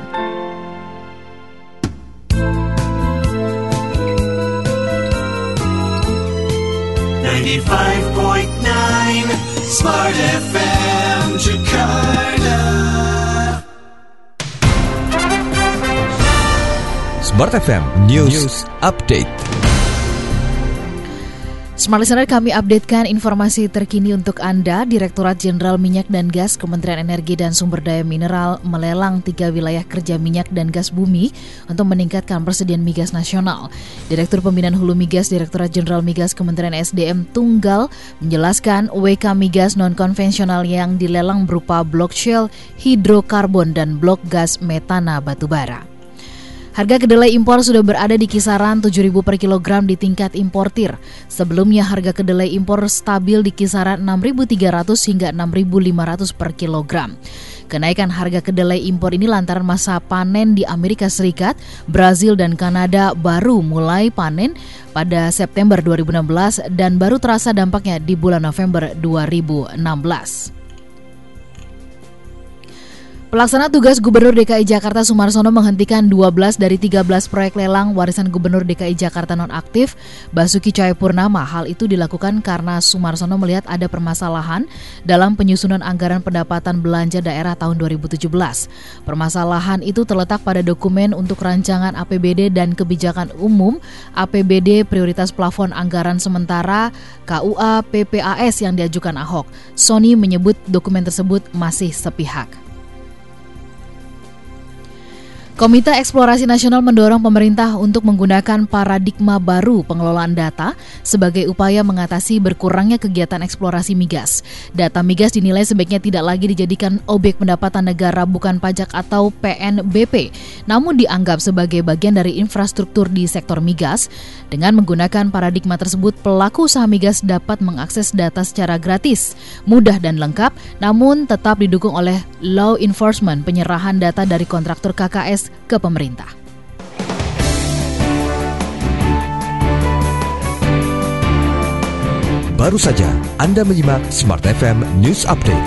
[SPEAKER 1] Ninety-five point nine Smart FM Jakarta.
[SPEAKER 13] Smart FM News, Update.
[SPEAKER 3] Smart Listener kami updatekan informasi terkini untuk Anda. Direktorat Jenderal Minyak dan Gas Kementerian Energi dan Sumber Daya Mineral melelang tiga wilayah kerja minyak dan gas bumi untuk meningkatkan persediaan migas nasional. Direktur Pembinaan Hulu Migas Direktorat Jenderal Migas Kementerian SDM Tunggal menjelaskan WK migas non-konvensional yang dilelang berupa blok shell, hidrokarbon, dan blok gas metana batubara. Harga kedelai impor sudah berada di kisaran 7.000 per kilogram di tingkat importir. Sebelumnya harga kedelai impor stabil di kisaran 6.300 hingga 6.500 per kilogram. Kenaikan harga kedelai impor ini lantaran masa panen di Amerika Serikat, Brazil dan Kanada baru mulai panen pada September 2016 dan baru terasa dampaknya di bulan November 2016. Pelaksana tugas Gubernur DKI Jakarta Sumarsono menghentikan 12 dari 13 proyek lelang warisan Gubernur DKI Jakarta nonaktif Basuki Cahayapurnama. Hal itu dilakukan karena Sumarsono melihat ada permasalahan dalam penyusunan anggaran pendapatan belanja daerah tahun 2017. Permasalahan itu terletak pada dokumen untuk rancangan APBD dan kebijakan umum APBD prioritas plafon anggaran sementara KUA PPAS yang diajukan Ahok. Sony menyebut dokumen tersebut masih sepihak. Komite Eksplorasi Nasional mendorong pemerintah untuk menggunakan paradigma baru pengelolaan data sebagai upaya mengatasi berkurangnya kegiatan eksplorasi migas. Data migas dinilai sebaiknya tidak lagi dijadikan objek pendapatan negara bukan pajak atau PNBP, namun dianggap sebagai bagian dari infrastruktur di sektor migas. Dengan menggunakan paradigma tersebut, pelaku usaha migas dapat mengakses data secara gratis, mudah dan lengkap, namun tetap didukung oleh law enforcement penyerahan data dari kontraktor KKS ke pemerintah.
[SPEAKER 13] Baru saja Anda menyimak Smart FM News Update.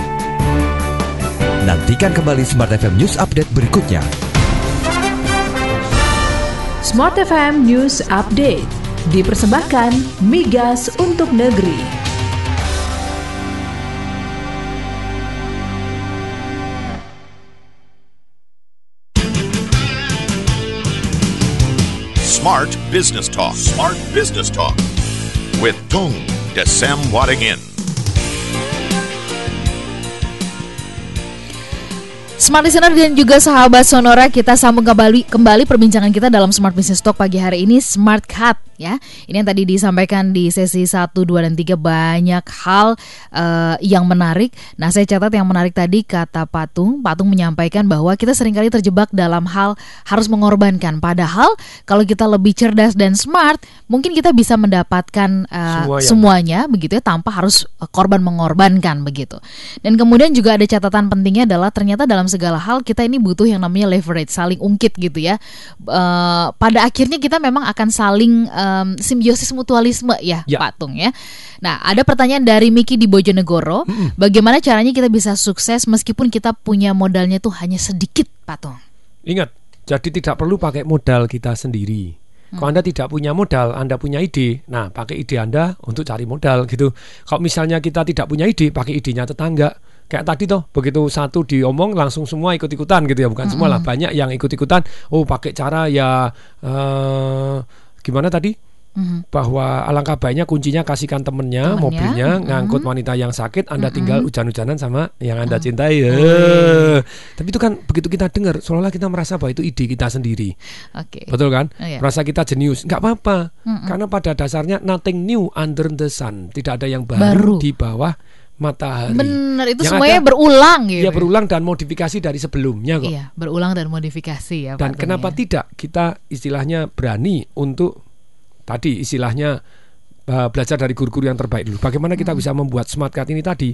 [SPEAKER 13] Nantikan kembali Smart FM News Update berikutnya.
[SPEAKER 8] Smart FM News Update dipersembahkan Migas untuk Negeri.
[SPEAKER 2] Smart Business Talk. Smart Business Talk with Tung Desem Wadingin.
[SPEAKER 3] Smart Listener dan juga sahabat Sonora kita sambung kembali kembali perbincangan kita dalam Smart Business Talk pagi hari ini Smart Cut ya. Ini yang tadi disampaikan di sesi 1, 2 dan 3 banyak hal eh, yang menarik. Nah, saya catat yang menarik tadi kata Patung. Patung menyampaikan bahwa kita sering kali terjebak dalam hal harus mengorbankan. Padahal kalau kita lebih cerdas dan smart, mungkin kita bisa mendapatkan eh,
[SPEAKER 4] Semua yang-
[SPEAKER 3] semuanya begitu ya tanpa harus eh, korban mengorbankan begitu. Dan kemudian juga ada catatan pentingnya adalah ternyata dalam segala hal kita ini butuh yang namanya leverage, saling ungkit gitu ya. Eh, pada akhirnya kita memang akan saling em, simbiosis mutualisme ya,
[SPEAKER 4] Ya.
[SPEAKER 3] Patung ya. Nah, ada pertanyaan dari Miki di Bojonegoro, bagaimana caranya kita bisa sukses meskipun kita punya modalnya tuh hanya sedikit, Patung?
[SPEAKER 4] Ingat, jadi tidak perlu pakai modal kita sendiri. Kalau Anda tidak punya modal, Anda punya ide. Nah, pakai ide Anda untuk cari modal gitu. Kalau misalnya kita tidak punya ide, pakai idenya tetangga. Kayak tadi toh, begitu satu diomong langsung semua ikut-ikutan gitu ya. Bukan semua lah, banyak yang ikut-ikutan. Oh, pakai cara ya eh gimana tadi?
[SPEAKER 3] Mhm.
[SPEAKER 4] bahwa alangkah baiknya kuncinya kasihkan temennya,
[SPEAKER 3] Temennya,
[SPEAKER 4] mobilnya
[SPEAKER 3] mm-mm.
[SPEAKER 4] ngangkut wanita yang sakit Anda tinggal hujan-hujanan sama yang Anda cintai
[SPEAKER 3] Oh,
[SPEAKER 4] Eh. tapi itu kan begitu kita dengar seolah kita merasa bahwa itu ide kita sendiri
[SPEAKER 3] Oke.
[SPEAKER 4] betul kan
[SPEAKER 3] Oh, iya.
[SPEAKER 4] merasa kita jenius nggak apa-apa
[SPEAKER 3] Mm-mm.
[SPEAKER 4] karena pada dasarnya nothing new under the sun tidak ada yang baru,
[SPEAKER 3] Baru.
[SPEAKER 4] di bawah matahari
[SPEAKER 3] Bener, itu
[SPEAKER 4] Yang
[SPEAKER 3] semuanya
[SPEAKER 4] ada-
[SPEAKER 3] berulang gitu.
[SPEAKER 4] ya berulang dan modifikasi dari sebelumnya kok
[SPEAKER 3] Iya, berulang dan modifikasi ya,
[SPEAKER 4] dan kenapa
[SPEAKER 3] ya.
[SPEAKER 4] tidak kita istilahnya berani untuk tadi istilahnya uh, belajar dari guru-guru yang terbaik dulu. Bagaimana kita bisa membuat smart card ini tadi?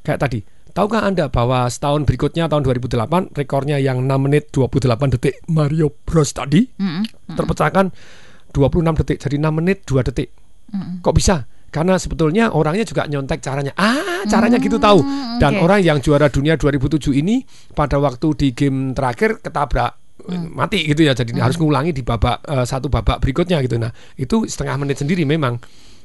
[SPEAKER 4] Kayak tadi. Tahukah Anda bahwa setahun berikutnya tahun 2008 rekornya yang 6 menit 28 detik Mario Bros tadi
[SPEAKER 3] Mm-mm,
[SPEAKER 4] terpecahkan 26 detik jadi 6 menit 2 detik.
[SPEAKER 3] mm-mm.
[SPEAKER 4] Kok bisa? Karena sebetulnya orangnya juga nyontek caranya. Ah, caranya gitu tahu. Dan
[SPEAKER 3] oke.
[SPEAKER 4] orang yang juara dunia 2007 ini pada waktu di game terakhir ketabrak eh, mati gitu ya. Jadi harus ngulangi di babak eh, satu babak berikutnya gitu. Nah, itu setengah menit sendiri memang.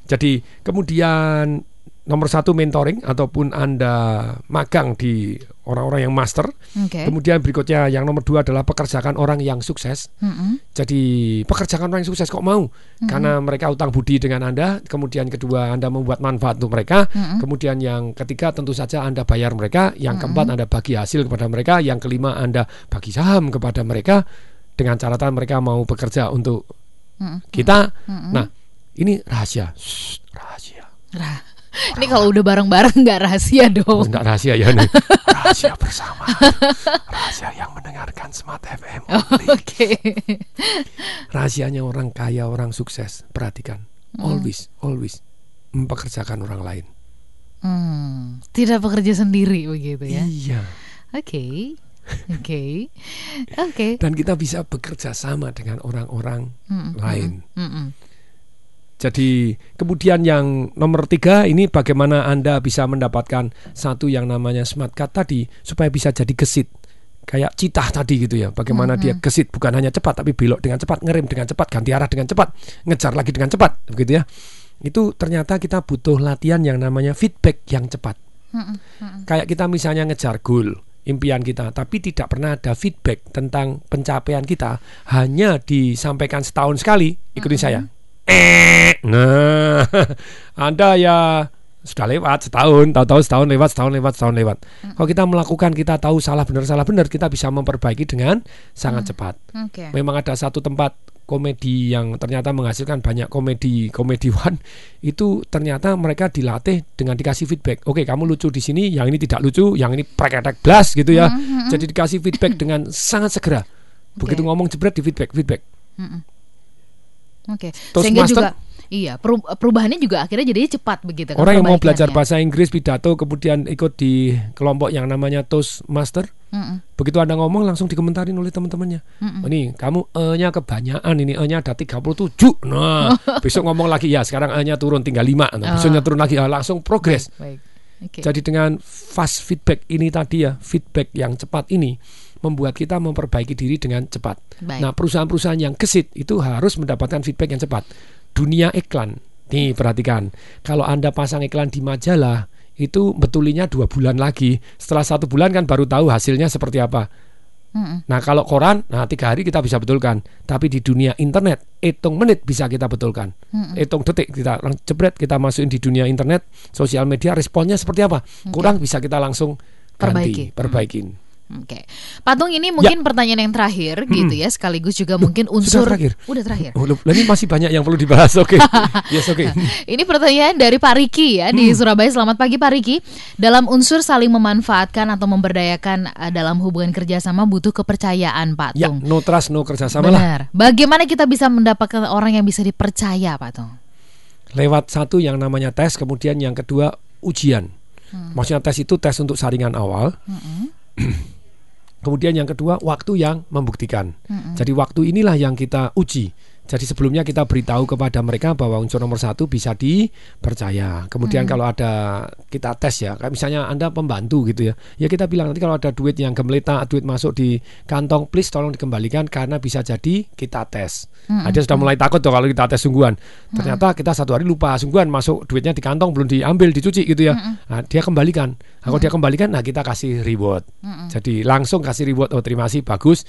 [SPEAKER 4] Jadi kemudian nomor satu mentoring ataupun anda magang di orang-orang yang master.
[SPEAKER 3] Oke.
[SPEAKER 4] Kemudian berikutnya yang nomor dua adalah pekerjakan orang yang sukses.
[SPEAKER 3] Mm-mm.
[SPEAKER 4] Jadi pekerjakan orang yang sukses kok mau? Karena mereka utang budi dengan Anda. Kemudian kedua Anda membuat manfaat untuk mereka.
[SPEAKER 3] Mm-mm.
[SPEAKER 4] Kemudian yang ketiga tentu saja Anda bayar mereka. Yang keempat Anda bagi hasil kepada mereka. Yang kelima Anda bagi saham kepada mereka. Dengan catatan mereka mau bekerja untuk
[SPEAKER 3] Mm-mm.
[SPEAKER 4] kita.
[SPEAKER 3] Mm-mm.
[SPEAKER 4] Nah ini rahasia. Shh, rahasia.
[SPEAKER 3] Rah- Ini kalau udah bareng-bareng nggak rahasia
[SPEAKER 4] Oh,
[SPEAKER 3] dong.
[SPEAKER 4] enggak rahasia ya nih. rahasia bersama. rahasia yang mendengarkan Smart FM.
[SPEAKER 3] Oke.
[SPEAKER 4] Rahasianya orang kaya, orang sukses. Perhatikan.
[SPEAKER 3] Hmm.
[SPEAKER 4] Always, always mempekerjakan orang lain.
[SPEAKER 3] Hmm, tidak bekerja sendiri begitu ya.
[SPEAKER 4] Iya.
[SPEAKER 3] Oke. Oke. Oke.
[SPEAKER 4] Dan kita bisa bekerja sama dengan orang-orang
[SPEAKER 3] Mm-mm,
[SPEAKER 4] lain.
[SPEAKER 3] mm-mm.
[SPEAKER 4] Jadi kemudian yang nomor tiga ini bagaimana anda bisa mendapatkan satu yang namanya smart card tadi supaya bisa jadi gesit kayak citah tadi gitu ya. Bagaimana dia gesit bukan hanya cepat tapi belok dengan cepat, ngerem dengan cepat, ganti arah dengan cepat, ngejar lagi dengan cepat, begitu ya. Itu ternyata kita butuh latihan yang namanya feedback yang cepat. Kayak kita misalnya ngejar goal impian kita, tapi tidak pernah ada feedback tentang pencapaian kita, hanya disampaikan setahun sekali. Ikutin saya. Eh, nah, Anda ya sudah lewat setahun, tahu-tahu setahun lewat, setahun lewat, setahun lewat. Kalau kita melakukan, kita tahu salah benar, salah benar, kita bisa memperbaiki dengan sangat cepat.
[SPEAKER 3] Oke.
[SPEAKER 4] Memang ada satu tempat komedi yang ternyata menghasilkan banyak komedi komediwan itu ternyata mereka dilatih dengan dikasih feedback. Oke, kamu lucu di sini, yang ini tidak lucu, yang ini preketek blas gitu ya.
[SPEAKER 3] Mhm.
[SPEAKER 4] Jadi dikasih feedback dengan sangat segera. Begitu ngomong jebret di feedback, feedback.
[SPEAKER 3] Mm-mm. Oke.
[SPEAKER 4] Toastmaster-
[SPEAKER 3] Sehingga juga iya, peru- perubahannya juga akhirnya jadi cepat begitu kan
[SPEAKER 4] Orang yang mau belajar bahasa Inggris pidato kemudian ikut di kelompok yang namanya Toastmaster,
[SPEAKER 3] Mm-mm.
[SPEAKER 4] begitu Anda ngomong langsung dikomentarin oleh teman-temannya.
[SPEAKER 3] Mm-mm.
[SPEAKER 4] Oh, Ini kamu E-nya kebanyakan, ini E-nya ada 37. Nah, besok ngomong lagi ya, sekarang E-nya turun tinggal 5. Nah,
[SPEAKER 3] Oh.
[SPEAKER 4] besoknya turun lagi, ah, langsung progres.
[SPEAKER 3] Baik. Oke.
[SPEAKER 4] Jadi dengan fast feedback ini tadi ya, feedback yang cepat ini membuat kita memperbaiki diri dengan cepat.
[SPEAKER 3] Baik.
[SPEAKER 4] Nah, perusahaan-perusahaan yang gesit itu harus mendapatkan feedback yang cepat. Dunia iklan. Nih, perhatikan. Kalau Anda pasang iklan di majalah, itu betulinya dua bulan lagi. Setelah satu bulan kan baru tahu hasilnya seperti apa. Nah kalau koran, nah tiga hari kita bisa betulkan. Tapi di dunia internet, hitung menit bisa kita betulkan. Hitung detik kita jebret kita masukin di dunia internet, sosial media responnya seperti apa? Kurang bisa kita langsung
[SPEAKER 3] Perbaiki.
[SPEAKER 4] ganti, perbaikin.
[SPEAKER 3] Oke. Patung ini mungkin pertanyaan yang terakhir gitu ya, sekaligus juga mungkin unsur
[SPEAKER 4] Ya. terakhir?
[SPEAKER 3] Udah terakhir.
[SPEAKER 4] Oh, ini masih banyak yang perlu dibahas. Oke, yes oke.
[SPEAKER 3] Ini pertanyaan dari Pak Riki ya
[SPEAKER 4] Hmm.
[SPEAKER 3] di Surabaya. Selamat pagi Pak Riki. Dalam unsur saling memanfaatkan atau memberdayakan eh, dalam hubungan kerjasama butuh kepercayaan Pak
[SPEAKER 4] Ya,
[SPEAKER 3] Tung.
[SPEAKER 4] no trust, no kerjasama lah.
[SPEAKER 3] Benar. Bagaimana kita bisa mendapatkan orang yang bisa dipercaya Pak Tung?
[SPEAKER 4] Lewat satu yang namanya tes, kemudian yang kedua ujian.
[SPEAKER 3] Hmm.
[SPEAKER 4] Maksudnya tes itu tes untuk saringan awal. Kemudian yang kedua waktu yang membuktikan.
[SPEAKER 3] Mm-mm.
[SPEAKER 4] Jadi waktu inilah yang kita uji. Jadi sebelumnya kita beritahu kepada mereka bahwa unsur nomor satu bisa dipercaya. Kemudian
[SPEAKER 3] Hmm.
[SPEAKER 4] kalau ada kita tes ya, kayak misalnya anda pembantu gitu ya, ya kita bilang nanti kalau ada duit yang gemeletak, duit masuk di kantong, please tolong dikembalikan karena bisa jadi kita tes. Nah,
[SPEAKER 3] Hmm.
[SPEAKER 4] dia sudah mulai takut tuh kalau kita tes sungguhan. Ternyata kita satu hari lupa sungguhan masuk duitnya di kantong belum diambil dicuci gitu ya. Nah, dia kembalikan. Nah, kalau dia kembalikan, nah kita kasih reward. Jadi langsung kasih reward. Oh terima kasih bagus.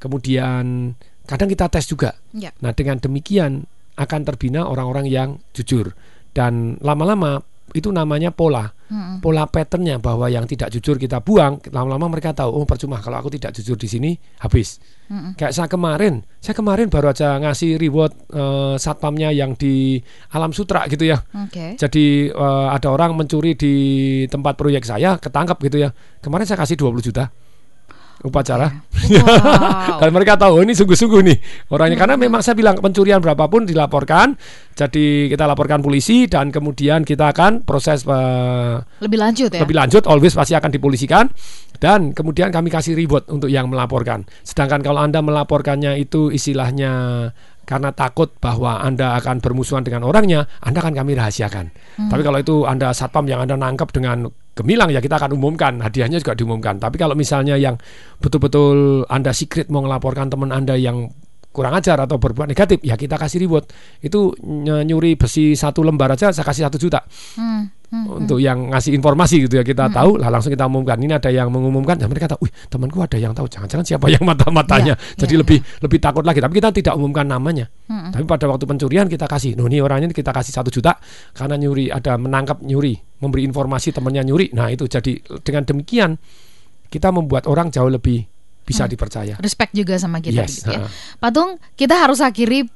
[SPEAKER 4] Kemudian kadang kita tes juga.
[SPEAKER 3] Ya.
[SPEAKER 4] Nah dengan demikian akan terbina orang-orang yang jujur dan lama-lama itu namanya pola,
[SPEAKER 3] Mm-mm.
[SPEAKER 4] pola patternnya bahwa yang tidak jujur kita buang. Lama-lama mereka tahu oh percuma kalau aku tidak jujur di sini habis.
[SPEAKER 3] Mm-mm.
[SPEAKER 4] Kayak saya kemarin, saya kemarin baru aja ngasih reward eh, satpamnya yang di Alam Sutra gitu ya.
[SPEAKER 3] Oke.
[SPEAKER 4] Jadi eh, ada orang mencuri di tempat proyek saya, ketangkap gitu ya. Kemarin saya kasih 20 juta upacara. Dan mereka tahu oh, ini sungguh-sungguh nih orangnya karena memang saya bilang pencurian berapapun dilaporkan. Jadi kita laporkan polisi dan kemudian kita akan proses eh,
[SPEAKER 3] Lebih lanjut ya.
[SPEAKER 4] lebih lanjut always pasti akan dipolisikan dan kemudian kami kasih reward untuk yang melaporkan. Sedangkan kalau Anda melaporkannya itu istilahnya karena takut bahwa Anda akan bermusuhan dengan orangnya, Anda akan kami rahasiakan.
[SPEAKER 3] Hmm.
[SPEAKER 4] Tapi kalau itu Anda satpam yang Anda nangkap dengan gemilang ya kita akan umumkan, hadiahnya juga diumumkan. Tapi kalau misalnya yang betul-betul Anda secret mau melaporkan teman Anda yang kurang ajar atau berbuat negatif, ya kita kasih reward. Itu ny- nyuri besi satu lembar aja saya kasih satu juta
[SPEAKER 3] Hmm, hmm,
[SPEAKER 4] untuk yang ngasih informasi gitu ya kita tahu lah langsung kita umumkan. Ini ada yang mengumumkan dan mereka tahu, wih temanku ada yang tahu. Jangan-jangan siapa yang mata-matanya.
[SPEAKER 3] Ya,
[SPEAKER 4] jadi
[SPEAKER 3] ya,
[SPEAKER 4] lebih lebih takut lagi. Tapi kita tidak umumkan namanya.
[SPEAKER 3] Mm-mm.
[SPEAKER 4] tapi pada waktu pencurian kita kasih ini orangnya kita kasih satu juta. Karena nyuri ada menangkap nyuri memberi informasi temannya nyuri. Nah itu jadi dengan demikian kita membuat orang jauh lebih bisa
[SPEAKER 3] Hmm.
[SPEAKER 4] dipercaya.
[SPEAKER 3] Respect juga sama kita
[SPEAKER 4] Yes,
[SPEAKER 3] gitu ya. Patung, kita harus akhiri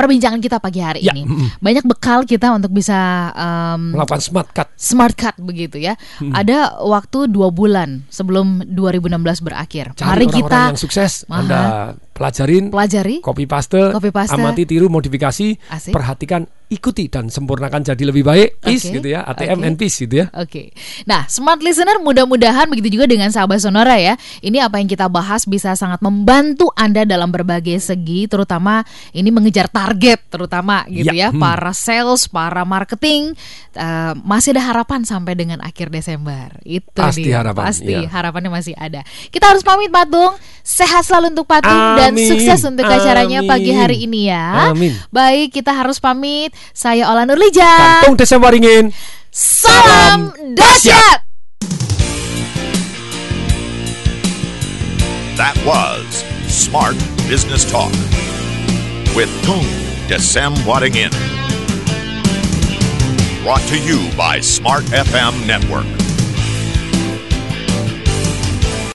[SPEAKER 3] perbincangan kita pagi hari
[SPEAKER 4] Ya,
[SPEAKER 3] ini. Banyak bekal kita untuk bisa em,
[SPEAKER 4] melakukan smart cut
[SPEAKER 3] smart cut begitu ya.
[SPEAKER 4] Hmm.
[SPEAKER 3] Ada waktu dua bulan sebelum 2016 berakhir.
[SPEAKER 4] cari
[SPEAKER 3] Mari
[SPEAKER 4] orang-orang
[SPEAKER 3] kita
[SPEAKER 4] yang sukses
[SPEAKER 3] Aha.
[SPEAKER 4] anda pelajarin
[SPEAKER 3] pelajari,
[SPEAKER 4] copy paste,
[SPEAKER 3] Copy paste.
[SPEAKER 4] amati tiru modifikasi
[SPEAKER 3] Asik.
[SPEAKER 4] perhatikan ikuti dan sempurnakan jadi lebih baik peace
[SPEAKER 3] Oke,
[SPEAKER 4] gitu ya ATM
[SPEAKER 3] oke.
[SPEAKER 4] and peace gitu ya
[SPEAKER 3] Oke. Nah, smart listener mudah-mudahan begitu juga dengan sahabat Sonora ya. Ini apa yang kita bahas bisa sangat membantu Anda dalam berbagai segi terutama ini mengejar target terutama gitu
[SPEAKER 4] Ya,
[SPEAKER 3] ya.
[SPEAKER 4] hmm.
[SPEAKER 3] Para sales, para marketing eh, masih ada harapan sampai dengan akhir Desember. Itu
[SPEAKER 4] Pasti
[SPEAKER 3] dia.
[SPEAKER 4] harapan,
[SPEAKER 3] Pasti
[SPEAKER 4] ya.
[SPEAKER 3] harapannya masih ada. Kita harus pamit Patung. Sehat selalu untuk Patung dan
[SPEAKER 4] Amin,
[SPEAKER 3] sukses untuk acaranya pagi hari ini ya.
[SPEAKER 4] Amin.
[SPEAKER 3] Baik, kita harus pamit. Saya Ola Nurlija.
[SPEAKER 4] Kantung Desember ingin
[SPEAKER 3] Salam dahsyat.
[SPEAKER 2] That was Smart Business Talk with Tung Desem Wadding In. Brought to you by Smart FM Network.